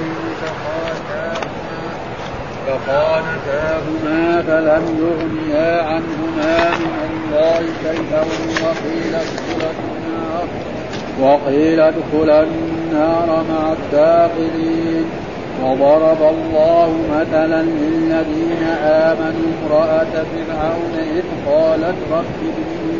النارين فخانتاهما فخانتاهما فلم يغنيا عنهما من الله شيئا وقيل ادخلا النار وقيل ادخلا النار مع الداخلين وضرب الله مثلا للذين آمنوا امرأة فرعون إذ قالت رب ابن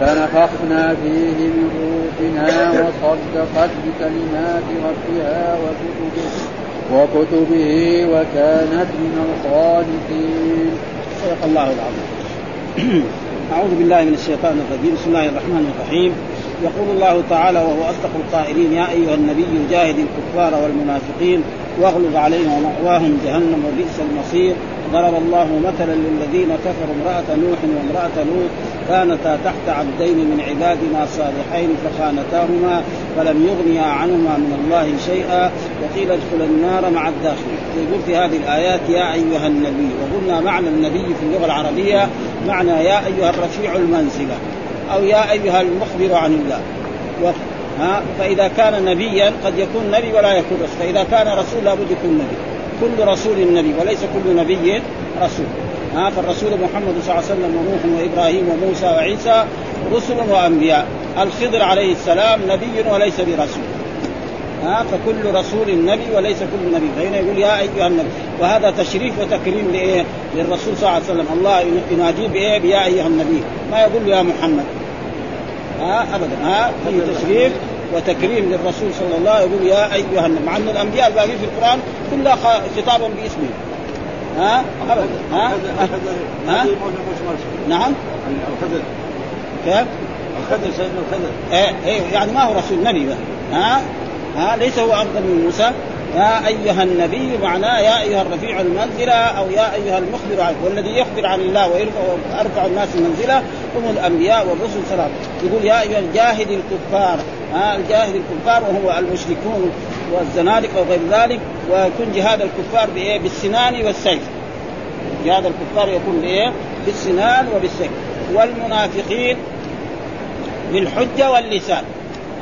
فنفخنا فيه من روحنا وصدقت بكلمات ربها وكتبه وكتبه وكانت من القانتين صدق الله العظيم. أعوذ بالله من الشيطان الرجيم. بسم الله الرحمن الرحيم. يقول الله تعالى وهو أصدق القائلين يا أيها النبي جاهد الكفار والمنافقين واغلظ عليهم ومأواهم جهنم وبئس المصير. ضرب الله مثلا للذين كفروا امرأة نوح وامرأة لوط كانتا تحت عبدين من عبادنا صالحين فخانتاهما فلم يغنيا عنهما من الله شيئا وقيل ادخل النار مع الداخل يقول في هذه الآيات يا أيها النبي وقلنا معنى النبي في اللغة العربية معنى يا أيها الرفيع المنزلة أو يا أيها المخبر عن الله. ها؟ فإذا كان نبيا قد يكون نبي ولا يكون رسول. فإذا كان رسول لابد يكون نبي. كل رسول نبي وليس كل نبي رسول. ها فالرسول محمد صلى الله عليه وسلم ونوح وإبراهيم وموسى وعيسى رسل وأنبياء. الخضر عليه السلام نبي وليس برسول. ها فكل رسول نبي وليس كل نبي. فهنا يقول يا أيها النبي وهذا تشريف وتكريم لإيه؟ للرسول صلى الله عليه وسلم. الله يناديه بإيه؟ بيا أيها النبي. ما يقول يا محمد. ها ابدا. ها في تشريف وتكريم للرسول صلى الله عليه وسلم. يقول يا أيها النبي. مع أن الأنبياء الباقيين في القرآن كلها خطابا باسمه. ها؟ ها؟ ها؟ نعم. الخضر كيف؟ الخضر سيدنا الخضر إيه إيه يعني ما هو رسول نبي ها؟ ها؟ ليس هو أفضل من موسى. يا أيها النبي معناه يا أيها الرفيع المنزله أو يا أيها المخبر عنه. والذي يخبر عن الله ويرفع الناس منزله هم الأنبياء والرسل سلام يقول يا أيها الجاهد الكفار. ها؟ الجاهد الكفار وهو المشركون. والزنادقه وغير ذلك ويكون جهاد الكفار بإيه؟ بالسنان والسيف. جهاد الكفار يكون بإيه؟ بالسنان وبالسيف. والمنافقين بالحجة واللسان.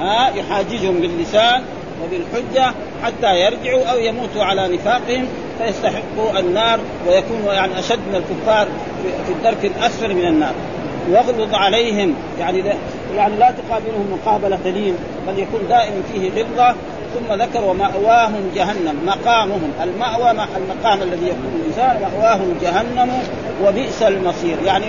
ها؟ يحاججهم باللسان وبالحجة حتى يرجعوا أو يموتوا على نفاقهم فيستحقوا النار ويكونوا يعني أشد من الكفار في الدرك الأسفل من النار. واغلظ عليهم يعني يعني لا تقابلهم مقابلة لين بل يكون دائما فيه غلظة ثم ذكر ومأواهم جهنم مقامهم. المأوى المقام الذي يكون الإنسان مأواهم جهنم وبئس المصير. يعني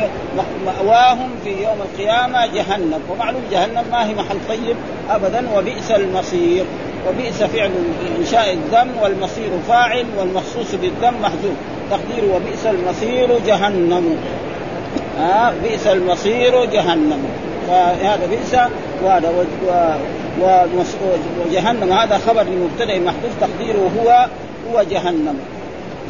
مأواهم في يوم القيامة جهنم. ومعلوم جهنم ما هي محل طيب أبدا وبئس المصير. وبئس فعل إنشاء الذم والمصير فاعل والمخصوص بالذم محذوف تقدير وبئس المصير جهنم. آه بئس المصير جهنم. فهذا بئس وهذا وجهنم هذا خبر لمبتدا محذوف تقديره هو هو جهنم.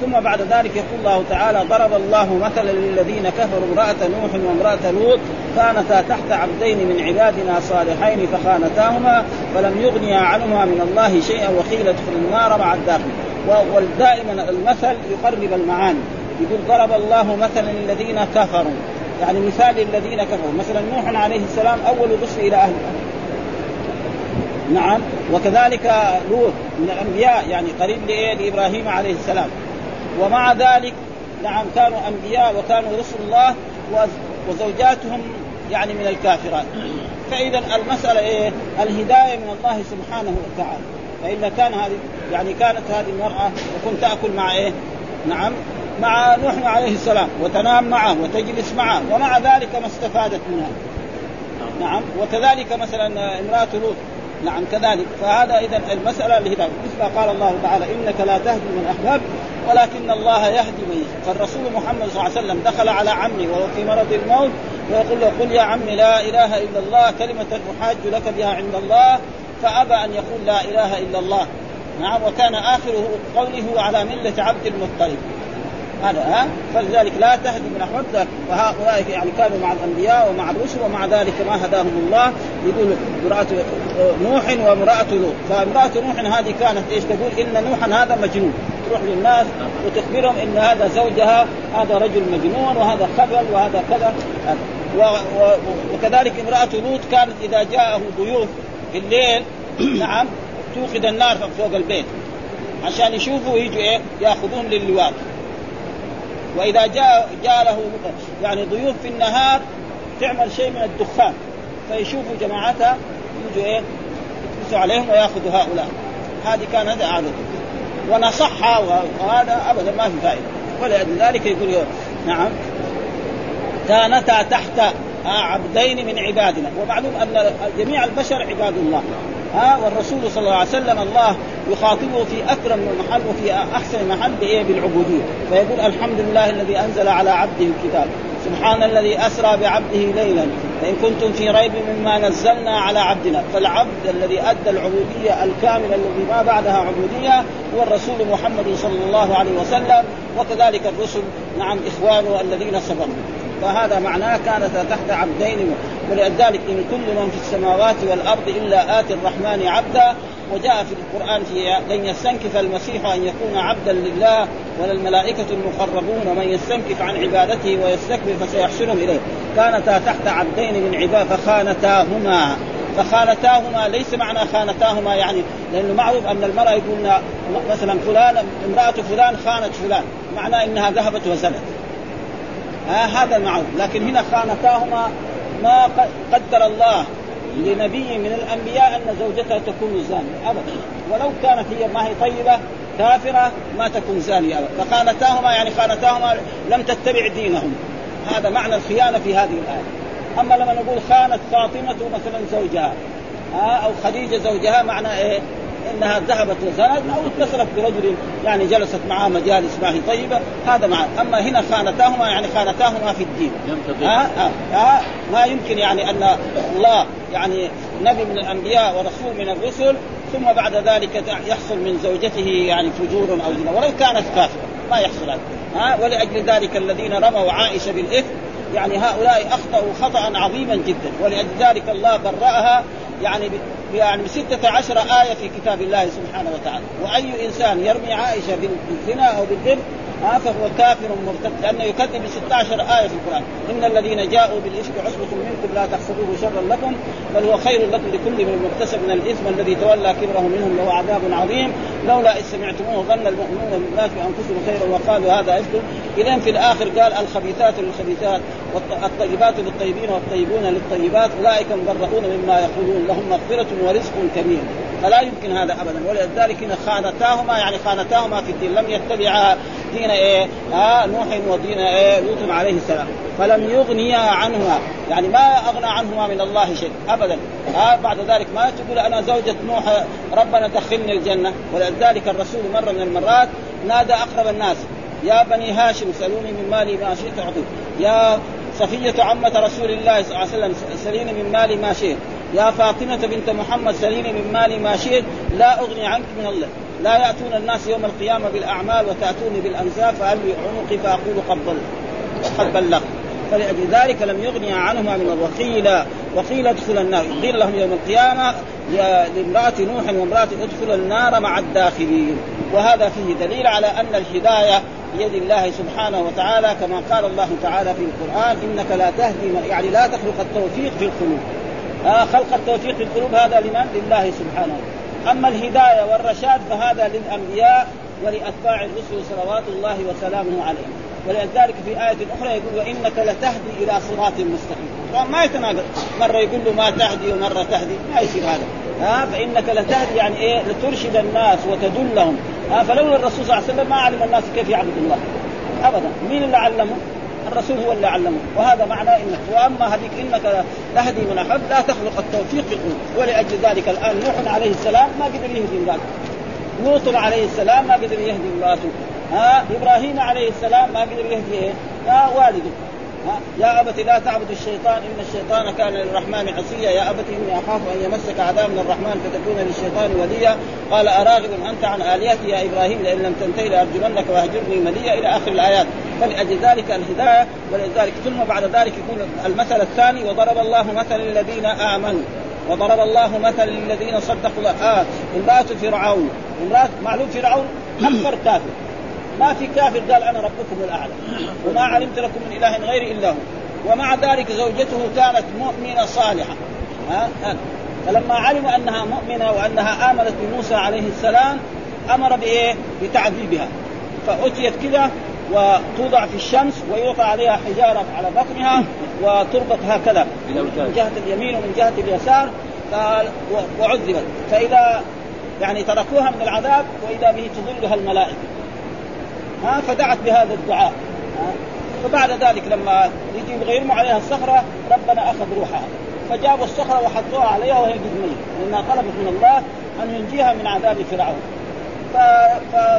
ثم بعد ذلك يقول الله تعالى ضرب الله مثلا للذين كفروا امرأة نوح وامرأة لوط كانتا تحت عبدين من عبادنا صالحين فخانتاهما فلم يغنيا عنهما من الله شيئا وقيل ادخل النار مع الداخل. ودائما المثل يقرب المعاني. يقول ضرب الله مثلا للذين كفروا. يعني مثال الذين كفروا. مثلا نوح عليه السلام أول رسل إلى أهله. نعم. وكذلك لوط من الأنبياء يعني قريب لإبراهيم عليه السلام. ومع ذلك نعم كانوا أنبياء وكانوا رسل الله وزوجاتهم يعني من الكافرات. فإذا المسألة إيه؟ الهداية من الله سبحانه وتعالى. فإذا كان هذه يعني كانت هذه المرأة وكنت تأكل مع إيه؟ نعم. مع نوح عليه السلام وتنام معه وتجلس معه ومع ذلك ما استفادت منها. نعم. وكذلك مثلا امرأة لوط. نعم كذلك. فهذا اذا المسألة الهدايه مثل قال الله تعالى إنك لا تهدي من احببت ولكن الله يهدي من فالرسول محمد صلى الله عليه وسلم دخل على عمي وهو في مرض الموت ويقول له قل يا عمي لا إله إلا الله كلمة أحاج لك بها عند الله فأبى أن يقول لا إله إلا الله. نعم وكان آخره قوله على ملة عبد المطلب. هذا ها؟ فلذلك لا تهدي من احببت وهؤلاء يعني كانوا مع الأنبياء ومع الرسل ومع ذلك ما هداهم الله. يقول امرأة نوح وامرأة لوط. فامرأة نوح هذه كانت إيش تقول؟ إن نوحا هذا مجنون. تروح للناس وتخبرهم إن هذا زوجها هذا رجل مجنون وهذا خبل وهذا كذا. وكذلك امرأة لوط كانت إذا جاءه ضيوف الليل نعم توقد النار فوق البيت. عشان يشوفوا ويجوا إيه؟ يأخذون للواط وإذا جاء جاء له يعني ضيوف في النهار تعمل شيء من الدخان فيشوفوا جماعتها يجوا إيه؟ يكبسوا عليهم ويأخذوا هؤلاء. هذه كان هذا عادته ونصحها وهذا أبدا ما في فائدة. ولذلك يقول نعم. كانتا تحت عبدين من عبادنا. ومعلوم أن جميع البشر عباد الله. ها والرسول صلى الله عليه وسلم الله يخاطبه في أكرم محل وفي أحسن محل بإيه؟ بالعبودية. فيقول الحمد لله الذي أنزل على عبده الكتاب. سبحان الذي أسرى بعبده ليلا. فإن كنتم في ريب مما نزلنا على عبدنا. فالعبد الذي أدى العبودية الكاملة الذي ما بعدها عبودية هو الرسول محمد صلى الله عليه وسلم. وكذلك الرسل نعم إخوانه الذين سبقوا فهذا معناه كانت تحت عبدين ولذلك إن كل من في السماوات والأرض إلا آتي الرحمن عبدا. وجاء في القرآن في لن يستنكف المسيح أن يكون عبدا لله ولا الملائكة المقربون. ومن يستنكف عن عبادته ويستكبر فسيحشرهم إليه. كانتا تحت عبدين من عباد فخانتاهما. فخانتاهما ليس معنى خانتاهما يعني لأنه معروف أن المرأة يقولن مثلا فلان امرأة فلان خانت فلان. معناه إنها ذهبت وزنت. ها هذا المعروف لكن هنا خانتاهما ما قدر الله لنبي من الأنبياء أن زوجته تكون زانية ابدا. ولو كانت هي ما هي طيبة كافرة ما تكون زانية ابدا. فخانتاهما يعني خانتاهما لم تتبع دينهم. هذا معنى الخيانة في هذه الآية. أما لما نقول خانت فاطمة مثلا زوجها أو خديجة زوجها معنى إيه؟ إنها ذهبت وزنت أو اتصلت برجل يعني جلست معاه مجالس ما هي طيبة هذا مع أما هنا خانتاهما يعني خانتاهما في الدين. ها ها ها ما يمكن يعني أن الله يعني نبي من الأنبياء ورسول من الرسل ثم بعد ذلك يحصل من زوجته يعني فجور أو زنا ولو كانت كافرة ما يحصل هذا. ها ولأجل ذلك الذين رموا عائشة بالإثم يعني هؤلاء أخطأوا خطأ عظيما جدا ولأجل ذلك الله برأها يعني يعني بستة عشر آية في كتاب الله سبحانه وتعالى. وأي إنسان يرمي عائشة بالزنا أو بالذنب آه فهو كافر مرتد لأنه يكذب ب 16 آية في القرآن. إن الذين جاءوا بالافك عصبة منكم لا تحسبوه شرا لكم بل هو خير لكم لكل من مكتسب من الإثم الذي تولى كبره منهم له عذاب عظيم. لولا إذ سمعتموه ظن المؤمنون بالله بأنفسهم خيرا وقالوا هذا افك اذا في الآخر قال الخبيثات للخبيثات والطيبات للطيبين والطيبون للطيبات أولئك مبرؤون مما يقولون لهم مغفرة ورزق كريم. فلا يمكن هذا ابدا. ولذلك هنا خانتاهما يعني خانتاهما في الدين لم يتبعا دين إيه؟ آه نوح ودين إيه؟ لوط عليه السلام. فلم يغنيا عنهما. يعني ما أغنى عنهما من الله شيء ابدا. آه بعد ذلك ما تقول أنا زوجة نوح ربنا دخلني الجنة. ولذلك الرسول مره من المرات نادى أقرب الناس. يا بني هاشم سلوني من مالي ما شئت أعطيك. يا صفية عمة رسول الله صلى الله عليه وسلم سليني من مالي ما شئت. يا فاطمة بنت محمد سليني من مالي ما شئت لا أغني عنك من الله. لا يأتون الناس يوم القيامة بالأعمال وتأتوني بالأنساب فهل عنقي فأقول قد بل قد بلغت لم يغني عنهما من وقيل وقيل ادخل النار. قيل لهم يوم القيامة لامرأة نوح وامرأة ادخل النار مع الداخلين. وهذا فيه دليل على أن الهداية بيد الله سبحانه وتعالى كما قال الله تعالى في القرآن إنك لا تهدي يعني لا تخلق التوفيق في القلوب. آه خلق التوفيق في القلوب هذا لمن؟ لله سبحانه. أما الهداية والرشاد فهذا للأنبياء ولأتباع الرسل صلوات الله وسلامه عليهم. ولذلك في آية أخرى يقول وإنك لتهدي إلى صراط مستقيم. ما يتناقض. مرة يقول له ما تهدي ومرة تهدي. ما يصير هذا. ها فإنك لتهدي يعني إيه؟ لترشد الناس وتدلهم. ها فلولا الرسول صلى الله عليه وسلم ما علم الناس كيف يعبد الله. أبدا. مين اللي علمه؟ الرسول هو اللي علمه. وهذا معنى انك وأما هذيك إنك تهدي من أحب لا تخلق التوفيق في القلوب. ولأجل ذلك الآن نوح عليه السلام ما قدر يهدي امرأته. لوط عليه السلام ما قدر يهدي امرأته. ها إبراهيم عليه السلام ما قدر يهدي إيه؟ ها والده. يا ابت لا تعبد الشيطان إن الشيطان كان للرحمن عصيا. يا ابت إني أخاف أن يمسك عذاب من الرحمن فتكون للشيطان وليا. قال أراغب أنت عن آلهتي يا إبراهيم لئن لم تنتهي لأرجمنك وأهجرني مليا. إلى آخر الآيات. فلأجل ذلك الهداية ولذلك ثم بعد ذلك يكون المثل الثاني وضرب الله مثل الذين آمنوا وضرب الله مثل للذين صدقوا آه امرأة فرعون امرأة معلوم فرعون؟ أكبر كافر؟ ما في كافر قال أنا ربكم الأعلى وما علمت لكم من إله غيري إلا هو. ومع ذلك زوجته كانت مؤمنة صالحة. ها؟ فلما علموا أنها مؤمنة وأنها آمنت بموسى عليه السلام أمر بإيه؟ بتعذيبها. فأتيت كذا وتوضع في الشمس ويوضع عليها حجارة على بطنها وتربط هكذا. من جهة اليمين ومن جهة اليسار. قال وعذبت. فإذا يعني تركوها من العذاب وإذا به تظلها الملائكة. ها فدعت بهذا الدعاء. فبعد ذلك لما يجي يرموا عليها الصخرة ربنا أخذ روحها. فجابوا الصخرة وحطوها عليها وهي قد لأنها طلبت من الله أن ينجيها من عذاب فرعون.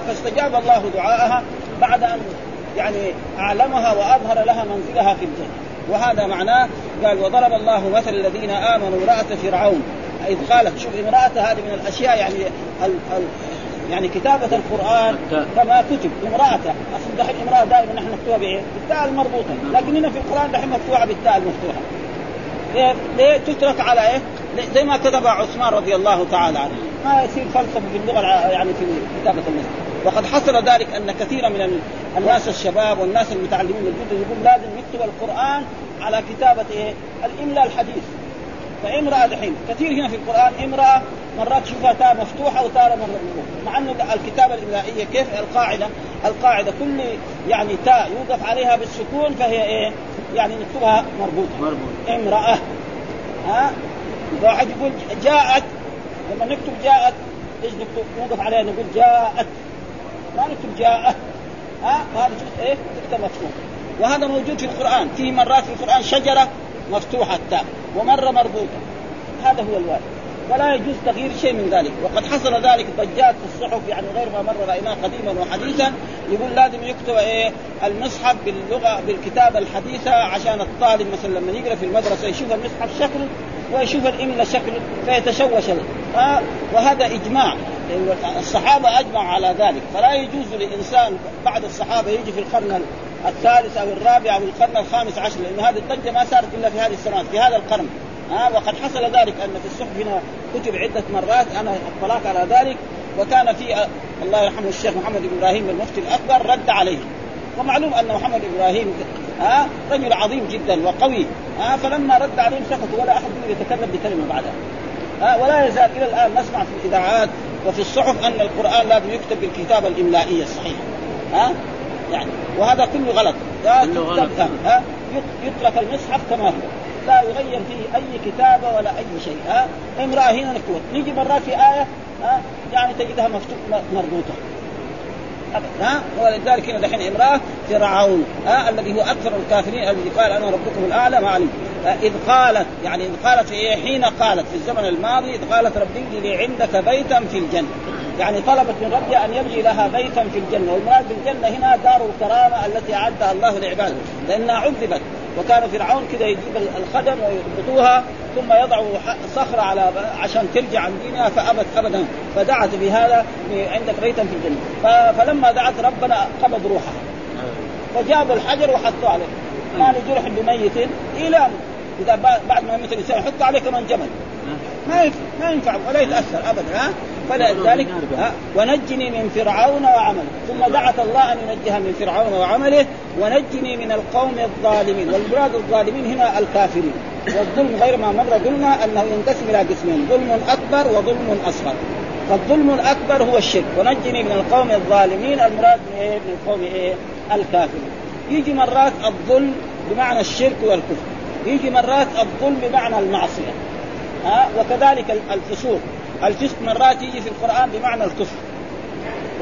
فاستجاب الله دعاءها. بعد أن يعني أعلمها وأظهر لها منزلها في الجنة. وهذا معناه قال وضرب الله مثل الذين آمنوا امرأة فرعون. إذ قالت شوف امرأة هذه من الأشياء يعني ال... ال... يعني كتابة القرآن كما كتب امرأته. أصل دحين امرأة دائما نحن نكتبها بإيه؟ بالتاء المربوطة. لكن هنا في القرآن دحين مكتوبة بالتاء المفتوحة. ليه؟ ليه تترك على إيه؟ زي ما كتب عثمان رضي الله تعالى عنه. ما يصير فلسفة في اللغة يعني في كتابة الناس وقد حصل ذلك أن كثيرا من الناس الشباب والناس المتعلمين الجدد يقول لازم نكتب القرآن على كتابة إيه؟ الاملاء الحديث فإمرأة دحين كثير هنا في القرآن إمرأة مرات تشوفها تاء مفتوحة وتاء مربوطه مع انه الكتابة الإملائية كيف القاعدة؟ القاعدة كل يعني تاء يوقف عليها بالسكون فهي إيه؟ يعني نكتبها مربوطة مربوط. إمرأة ها واحد يقول جاءت لما نكتب جاءت إيش نكتب؟ نوقف عليها نقول جاءت ما نكتب جاءت ها؟ وهذا شوف إيه؟ تكتب مفتوح. وهذا موجود في القرآن. في مرات في القرآن شجرة مفتوحة التاء ومرة مربوطة. هذا هو الوارد ولا يجوز تغيير شيء من ذلك. وقد حصل ذلك ضجات في الصحف يعني غير ما مر رأيناه قديما وحديثا. يقول لازم يكتب إيه؟ المصحف باللغة بالكتابة الحديثة عشان الطالب مثلا لما يقرأ في المدرسة يشوف المصحف شكل ويشوف الاملا شكل فيتشوش آه وهذا إجماع. الصحابة أجمعوا على ذلك. فلا يجوز لانسان بعد الصحابة يجي في القرن الثالث أو الرابع أو القرن الخامس عشر لأن هذه الضجه ما صارت إلا في هذه السنوات في هذا القرن. ها وقد حصل ذلك أن في الصحف هنا كتب عدة مرات. أنا اطلعت على ذلك. وكان في الله يرحمه الشيخ محمد بن إبراهيم المفتي الأكبر رد عليه. ومعلوم أن محمد بن ها؟ رجل عظيم جدا وقوي ها؟ فلما رد عليهم سكتوا ولا أحد يتكلم بكلمة بعدها ها؟ ولا يزال إلى الآن نسمع في الإذاعات وفي الصحف أن القرآن لازم يكتب بالكتابة الإملائية الصحيحة ها؟ يعني وهذا كله غلط لا تكتب ها؟ يترك المصحف كما هو لا يغير فيه أي كتابة ولا أي شيء ها؟ امرأة هنا نكتب نيجي مرات في آية ها؟ يعني تجدها مكتوب مربوطة. ها؟ ولذلك هنا دحين امرأة فرعون ها؟ الذي هو أكثر الكافرين الذي قال أنا ربكم الأعلى ما علمت اذ قالت يعني إذ قالت في حين قالت في الزمن الماضي إذ قالت رب لي عندك بيتا في الجنة. يعني طلبت من ربي أن يبني لها بيتا في الجنة والمراد بالجنه هنا دار الكرامة التي أعدها الله لعباده لأنها عذبت. وكان فرعون كذا يجيب الخدم ويربطوها ثم يضعوا صخرة على عشان ترجع عن دينها فأبت أبدا. فدعت بهذا عندك بيتا في الجنة. فلما دعت ربنا قبض روحها. فجابوا الحجر وحطوه عليه. ما لجرح بميت. إلى إذا بعد ما يموت الإنسان يحط عليه كمان جمل ما ينفع ما ينفع ولا يتأثر أبدا ها؟ فلذلك ونجني من فرعون وعمله ثم دعت الله أن ينجيها من فرعون وعمله ونجني من القوم الظالمين والمراد الظالمين هنا الكافرين. والظلم غير ما مر قلنا أنه ينقسم إلى قسمين ظلم أكبر وظلم أصغر. فالظلم الأكبر هو الشرك ونجني من القوم الظالمين المراد من إيه؟ من القوم إيه؟ الكافرين. يجي مرات الظلم بمعنى الشرك والكفر يجي مرات الظلم بمعنى المعصية ها وكذلك الفسوق. الفسق مرات يجي في القرآن بمعنى الكفر.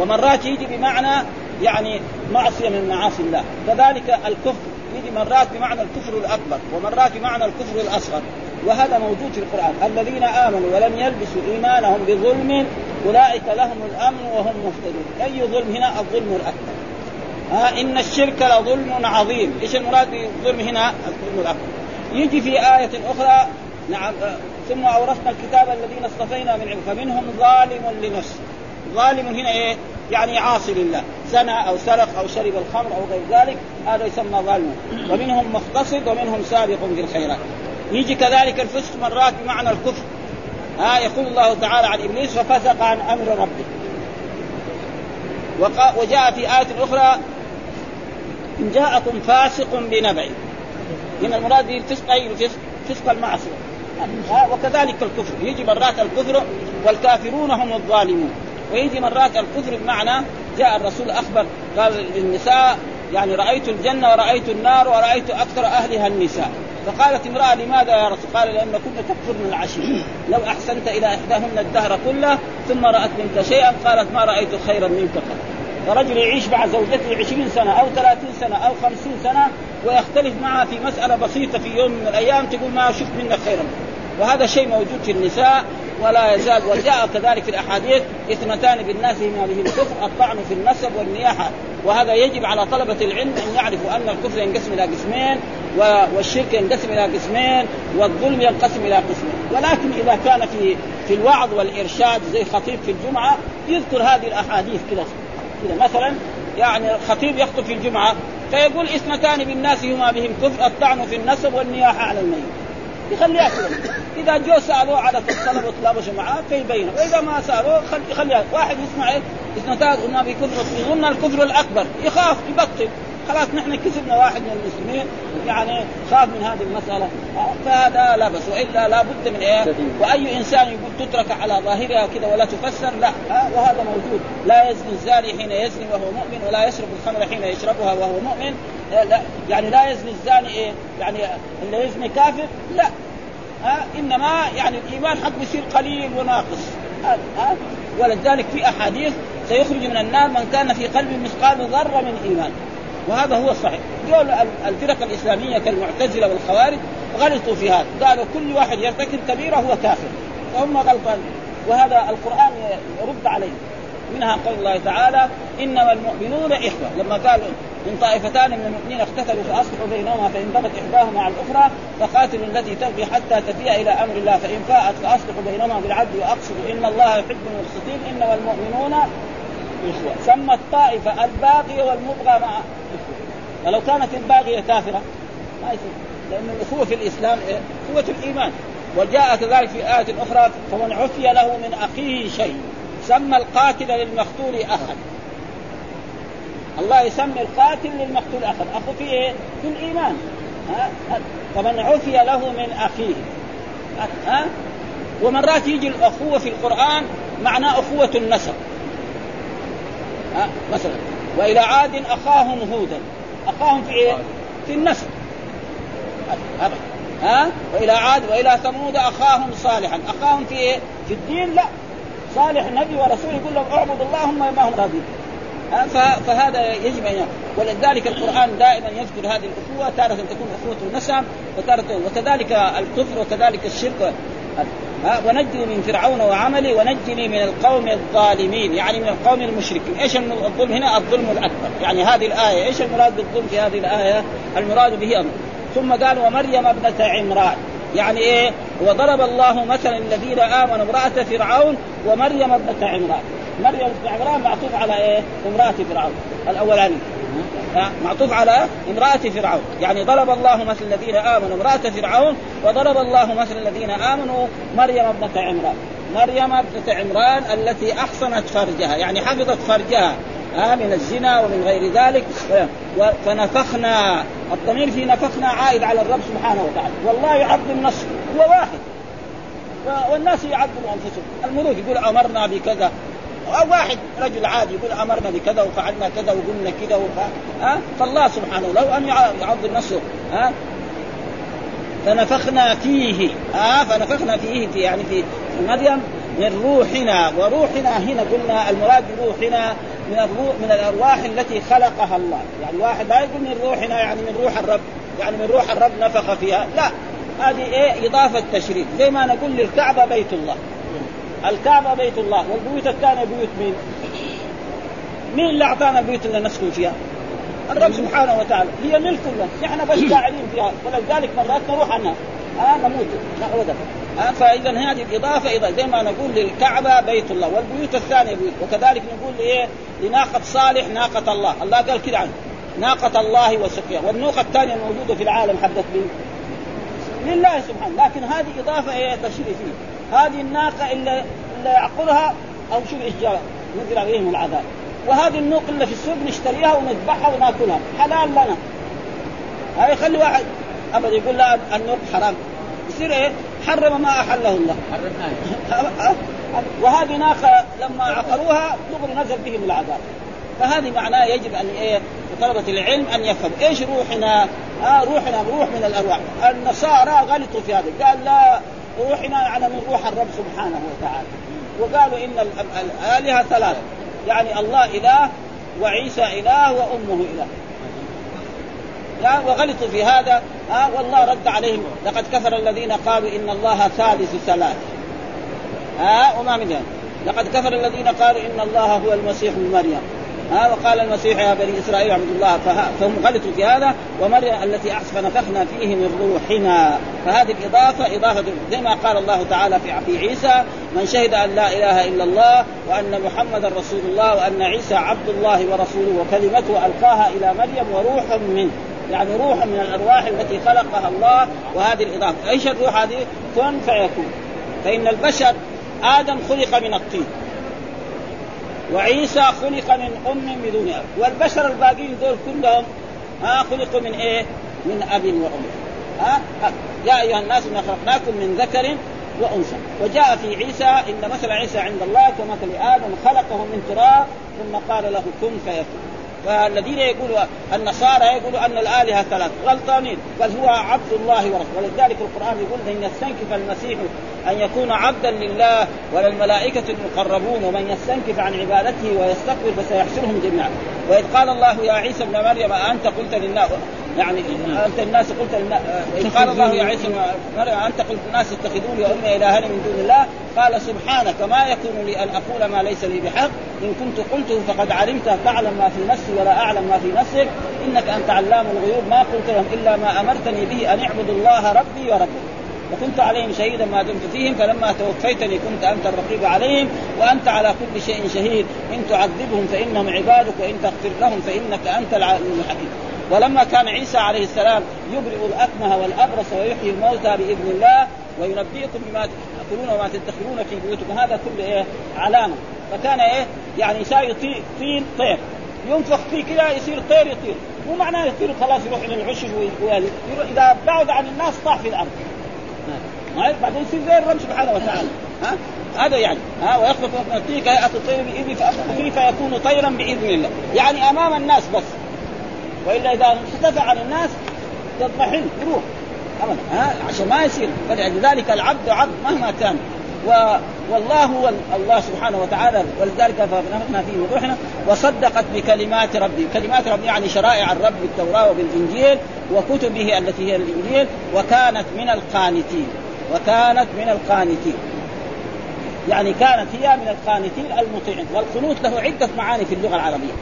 ومرات يجي بمعنى يعني معصية من معاصي الله. كذلك الكفر يجي مرات بمعنى الكفر الأكبر ومرات بمعنى الكفر الأصغر. وهذا موجود في القرآن. الذين آمنوا ولم يلبسوا إيمانهم بظلم أولئك لهم الأمن وهم مهتدون. أي ظلم هنا؟ الظلم الأكبر. ها إن الشرك لظلم عظيم، إيش المراد بالظلم هنا؟ الظلم الأكبر. يجي في آية أخرى نعم ثم أورثنا الكتاب الذين اصطفينا من عباد فمنهم ظالم لنفسه. ظالم هنا إيه؟ يعني عاصي لله. زنى أو سرق أو شرب الخمر أو غير ذلك هذا يسمى ظالم. ومنهم مقتصد ومنهم سابق في الخيرات. يجي كذلك الفسق مرات بمعنى الكفر. ها يقول الله تعالى عن إبليس ففسق عن أمر ربه. وجاء في آية أخرى إن جاءكم فاسق بنبأ. من المراد الفسق أي الفسق؟ فسق المعصية. وكذلك الكفر. يجي مرات الكفر والكافرون هم الظالمون. ويجي مرات الكفر بمعنى جاء الرسول أخبر قال للنساء يعني رأيت الجنة ورأيت النار ورأيت أكثر أهلها النساء. فقالت امرأة لماذا يا رسول؟ قال لأن كنت تكفرن العشير لو أحسنت إلى إحداهن الدهر كله ثم رأت منك شيئا قالت ما رأيت خيرا منك قط. فرجل يعيش مع زوجته عشرين سنة أو ثلاثين سنة أو خمسين سنة ويختلف معها في مسألة بسيطة في يوم من الأيام تقول ما شفت منك خيرا. وهذا شيء موجود في النساء ولا يزال وجاء كذلك في الأحاديث اثنتان بالناس هما به الكفر الطعن في النسب والنياحة. وهذا يجب على طلبة العلم أن يعرفوا أن الكفر ينقسم إلى قسمين والشرك ينقسم إلى قسمين والظلم ينقسم إلى قسمين. ولكن إذا كان في في الوعظ والإرشاد زي خطيب في الجمعة يذكر هذه الأحاديث كذا كذا مثلا يعني خطيب يخطب في الجمعة فيقول اثنتان بالناس هما بهم كفر الطعن في النسب والنياحة على الميت. يخليها كذا إذا جو سألوه على الطلبه وتلابسوا معاه فيبين وإذا ما سألوه يخليها واحد يسمع إيه؟ اثنتان قلنا بكفر يظن الكفر الأكبر. يخاف يبطل. خلاص نحن كسبنا واحد من المسلمين يعني خاف من هذه المسألة. فهذا لا بس وإلا لا بد من إيه؟ وأي إنسان يقول تترك على ظاهرها كذا ولا تفسر لا. وهذا موجود. لا يزني الزاني حين يزني وهو مؤمن ولا يشرب الخمر حين يشربها وهو مؤمن. لا يعني لا يزني الزاني إيه؟ يعني اللي يزني كافر لا. ها؟ إنما يعني الإيمان حقه يصير قليل وناقص. ولذلك في أحاديث سيخرج من النار من كان في قلبه مثقال ذرة من إيمان. وهذا هو الصحيح. قول الفرق الإسلامية كالمعتزلة والخوارج غلطوا في هذا. قالوا كل واحد يرتكب كبيرة هو كافر. فهم غلطان. وهذا القرآن يرد عليه منها قول الله تعالى إنما المؤمنون إخوة. لما قالوا من طائفتان من المؤمنين اقتتلوا فأصلحوا بينهما فإن بغت إحداهما على الأخرى فقاتلوا التي تبغي حتى تفيء إلى أمر الله. فإن فاءت فأصلحوا بينهما بالعدل وأقصدوا إن الله يحب المقسطين. إنما المؤمنون اخوه سمى الطائفة الباغيه والمبغى مع ولو كانت الباغيه كافرة ما يصير. لأن الإخوة في الإسلام إيه؟ قوة الإيمان. وجاء كذلك في آية أخرى فمن عفي له من أخيه شيء. سمى القاتل للمقتول أخا. الله يسمي القاتل للمقتول أخا. أخو في إيه؟ في الإيمان. ها؟ فمن عفي له من أخيه. ها؟ ومرات يجي الأخوة في القرآن معناه أخوة النسب. ها مثلا. وإلى عاد أخاهم هودا. أخاهم في إيه؟ في ابدا. ها؟ وإلى عاد وإلى ثمود أخاهم صالحا. أخاهم في إيه؟ في الدين؟ لا. صالح نبي ورسول يقول لهم اعبدوا الله هم ما هم راضين. فهذا يجب ان ولذلك القرآن دائما يذكر هذه الأخوة تارة تكون أخوة نسب وتارة وكذلك الكفر وكذلك الشرك. ها ونجني من فرعون وعملي ونجني من القوم الظالمين يعني من القوم المشركين. إيش الظلم هنا؟ الظلم الأكبر. يعني هذه الآية إيش المراد بالظلم في هذه الآية؟ المراد به أمر. ثم قال ومريم ابنة عمران يعني إيه؟ وضرب الله مثلا الذين آمنوا امرأة فرعون ومريم ابنة عمران. مريم بن عمران معطوف على إيه؟ امرأة فرعون الاولاني معطوف على امرأة فرعون. يعني ضرب الله مثل الذين آمنوا امرأة فرعون وضرب الله مثل الذين آمنوا مريم ابنة عمران. مريم ابنة عمران التي أحصنت فرجها يعني حفظت فرجها آه من الزنا ومن غير ذلك. فنفخنا الضمير في نفخنا عائد على الرب سبحانه وتعالى. والله يعظم نصره هو واحد. والناس يعظموا أنفسهم. الملوك يقول أمرنا بكذا. واحد رجل عادي يقول أمرنا بكذا وفعلنا كذا وقلنا كذا وف... ها؟ فالله سبحانه له أن يعظم نفسه ها؟ فنفخنا فيه ها؟ فنفخنا فيه في يعني في مريم من روحنا وروحنا هنا قلنا المراد بروحنا من الروح من الأرواح التي خلقها الله. يعني واحد لا يقول من روحنا يعني من روح الرب. يعني من روح الرب نفخ فيها. لا هذه إيه؟ إضافة تشريف. زي ما نقول للكعبة بيت الله. الكعبة بيت الله. والبيوت الثانية بيوت مين؟ مين اللي أعطانا البيوت اللي نسكن فيها؟ الرب سبحانه وتعالى. هي ملك الله. نحن بس قاعدين فيها. ولذلك مرات نروح عنها آه نموت. ابدا آه فإذا هذه الإضافة إذا زي ما نقول للكعبة بيت الله. والبيوت الثانية بيوت. وكذلك نقول لإيه؟ لناقة صالح ناقة الله. الله قال كده عنه. ناقة الله وسقيا والنوقة الثانية الموجودة في العالم حدث مين؟ لله سبحانه. لكن هذه إضافة إيه؟ تشريفية هذه الناقة إلا إلا يعقلها أو شوف إيش نزل عليهم العذاب. وهذه النوق اللي في السوق نشتريها ونذبحها وناكلها. حلال لنا. هاي خلي واحد أبدا يقول لا النوق حرام. يصير إيه؟ حرم ما أحله الله. وهذه ناقة لما عقروها دغري نزل بهم العذاب. فهذه معناه يجب أن إيه؟ طلبة العلم أن يفهموا. إيش روحنا؟ آه روحنا روح من الأرواح، النصارى غلطوا في هذا، قال لا روحنا يعني من روح الرب سبحانه وتعالى، وقالوا إن الآلهة ثلاثة، يعني الله إله وعيسى إله وأمه إله. وغلطوا في هذا. آه والله رد عليهم. لقد كفر الذين قالوا إن الله ثالث ثلاث. آه وما من ذلك. لقد كفر الذين قالوا إن الله هو المسيح ابن مريم. ها وقال المسيح يا بني إسرائيل اعبدوا الله فهم غلطوا في هذا ومريم التي احسف نفخنا فيه من روحنا. فهذه الإضافة إضافة زي ما قال الله تعالى في في عيسى من شهد أن لا إله إلا الله وأن محمدا رسول الله وأن عيسى عبد الله ورسوله وكلمته ألقاها إلى مريم وروح منه يعني روح من الأرواح التي خلقها الله وهذه الإضافة. إيش الروح هذه؟ كن فيكون. فإن البشر آدم خلق من الطين. وعيسى خلق من أم بدون أب. والبشر الباقيين دول كلهم ها خلقوا من إيه؟ من أب وأم. ها؟ يا أيها الناس إنا خلقناكم من ذكر وأنثى. وجاء في عيسى إن مثل عيسى عند الله كمثل آدم خلقه من تراب ثم قال له كن فيكون. فالذين يقولوا النصارى يقولوا أن الآلهة ثلاث غلطانين بل هو عبد الله ورسوله. ولذلك القرآن يقول إن يستنكف المسيح أن يكون عبدا لله وللملائكة المقربون ومن يستنكف عن عبادته ويستكبر فسيحشرهم جميعا. وإذ قال الله يا عيسى ابن مريم انت قلت لله يعني أنت الناس قلت إذ قال الله يا عيسى مريم أنت قلت الناس اتخذوني وامي الهين من دون الله. قال سبحانك ما يكون لي أن أقول ما ليس لي بحق. إن كنت قلته فقد علمت. تعلم ما في نفسي ولا أعلم ما في نفسك. إنك أنت علام الغيوب. ما قلت لهم إلا ما أمرتني به أن اعبدوا الله ربي وربكم. وكنت عليهم شهيدا ما دمت فيهم. فلما توفيتني كنت أنت الرقيب عليهم. وأنت على كل شيء شهيد. إن تعذبهم فإنهم عبادك. وإن تغفر لهم فإنك أنت العليم الحكيم. ولما كان عيسى عليه السلام يبرئ الأكمه والأبرص ويحيي الموتى بإذن الله وينبئكم بما تأكلون وما تدخرون في بيوتكم. هذا كله إيه؟ علامة. فكان إيه؟ يعني يساوي طين طير. ينفخ فيه كذا يصير طير يطير. مو معناه يطير خلاص يروح إلى العشش إذا بعد عن الناس طاح في الأرض. بعدين يصير زي الرب سبحانه وتعالى. ها؟ هذا يعني. ها؟ ويخلق فيه كهيئة الطير بإذن فيه فيكون طيرا بإذن الله. يعني أمام الناس بس. وإلا إذا اختفى عن الناس يضمحل يروح أبدا. ها؟ عشان ما يصير. فلذلك العبد عبد مهما كان. و... والله هو الله سبحانه وتعالى. ولذلك فنفخنا فيه من روحنا وصدقت بكلمات ربي، كلمات ربي يعني شرائع الرب بالتوراة وبالإنجيل وكتبه التي هي الإنجيل. وكانت من القانتين. وكانت من القانتين. يعني كانت هي من القانتين المطيعين. والقنوت له عدة معاني في اللغة العربية.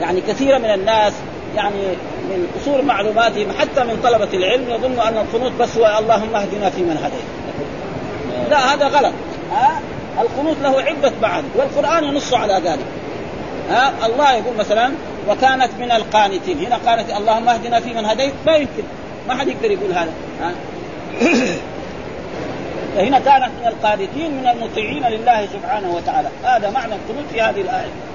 يعني كثير من الناس يعني من قصور معلوماتهم حتى من طلبة العلم يظن أن القنوت بس هو اللهم اهدنا في من هديت. لا هذا غلط. ها؟ القنوت له عدة معاني والقرآن ينص على ذلك. ها؟ الله يقول مثلا وكانت من القانتين. هنا قالت اللهم اهدنا في من هديت. ما يمكن. ما حد يقدر يقول هذا. ها؟ فهنا كانت من القانتين من المطيعين لله سبحانه وتعالى. هذا معنى القنوت في هذه الآية.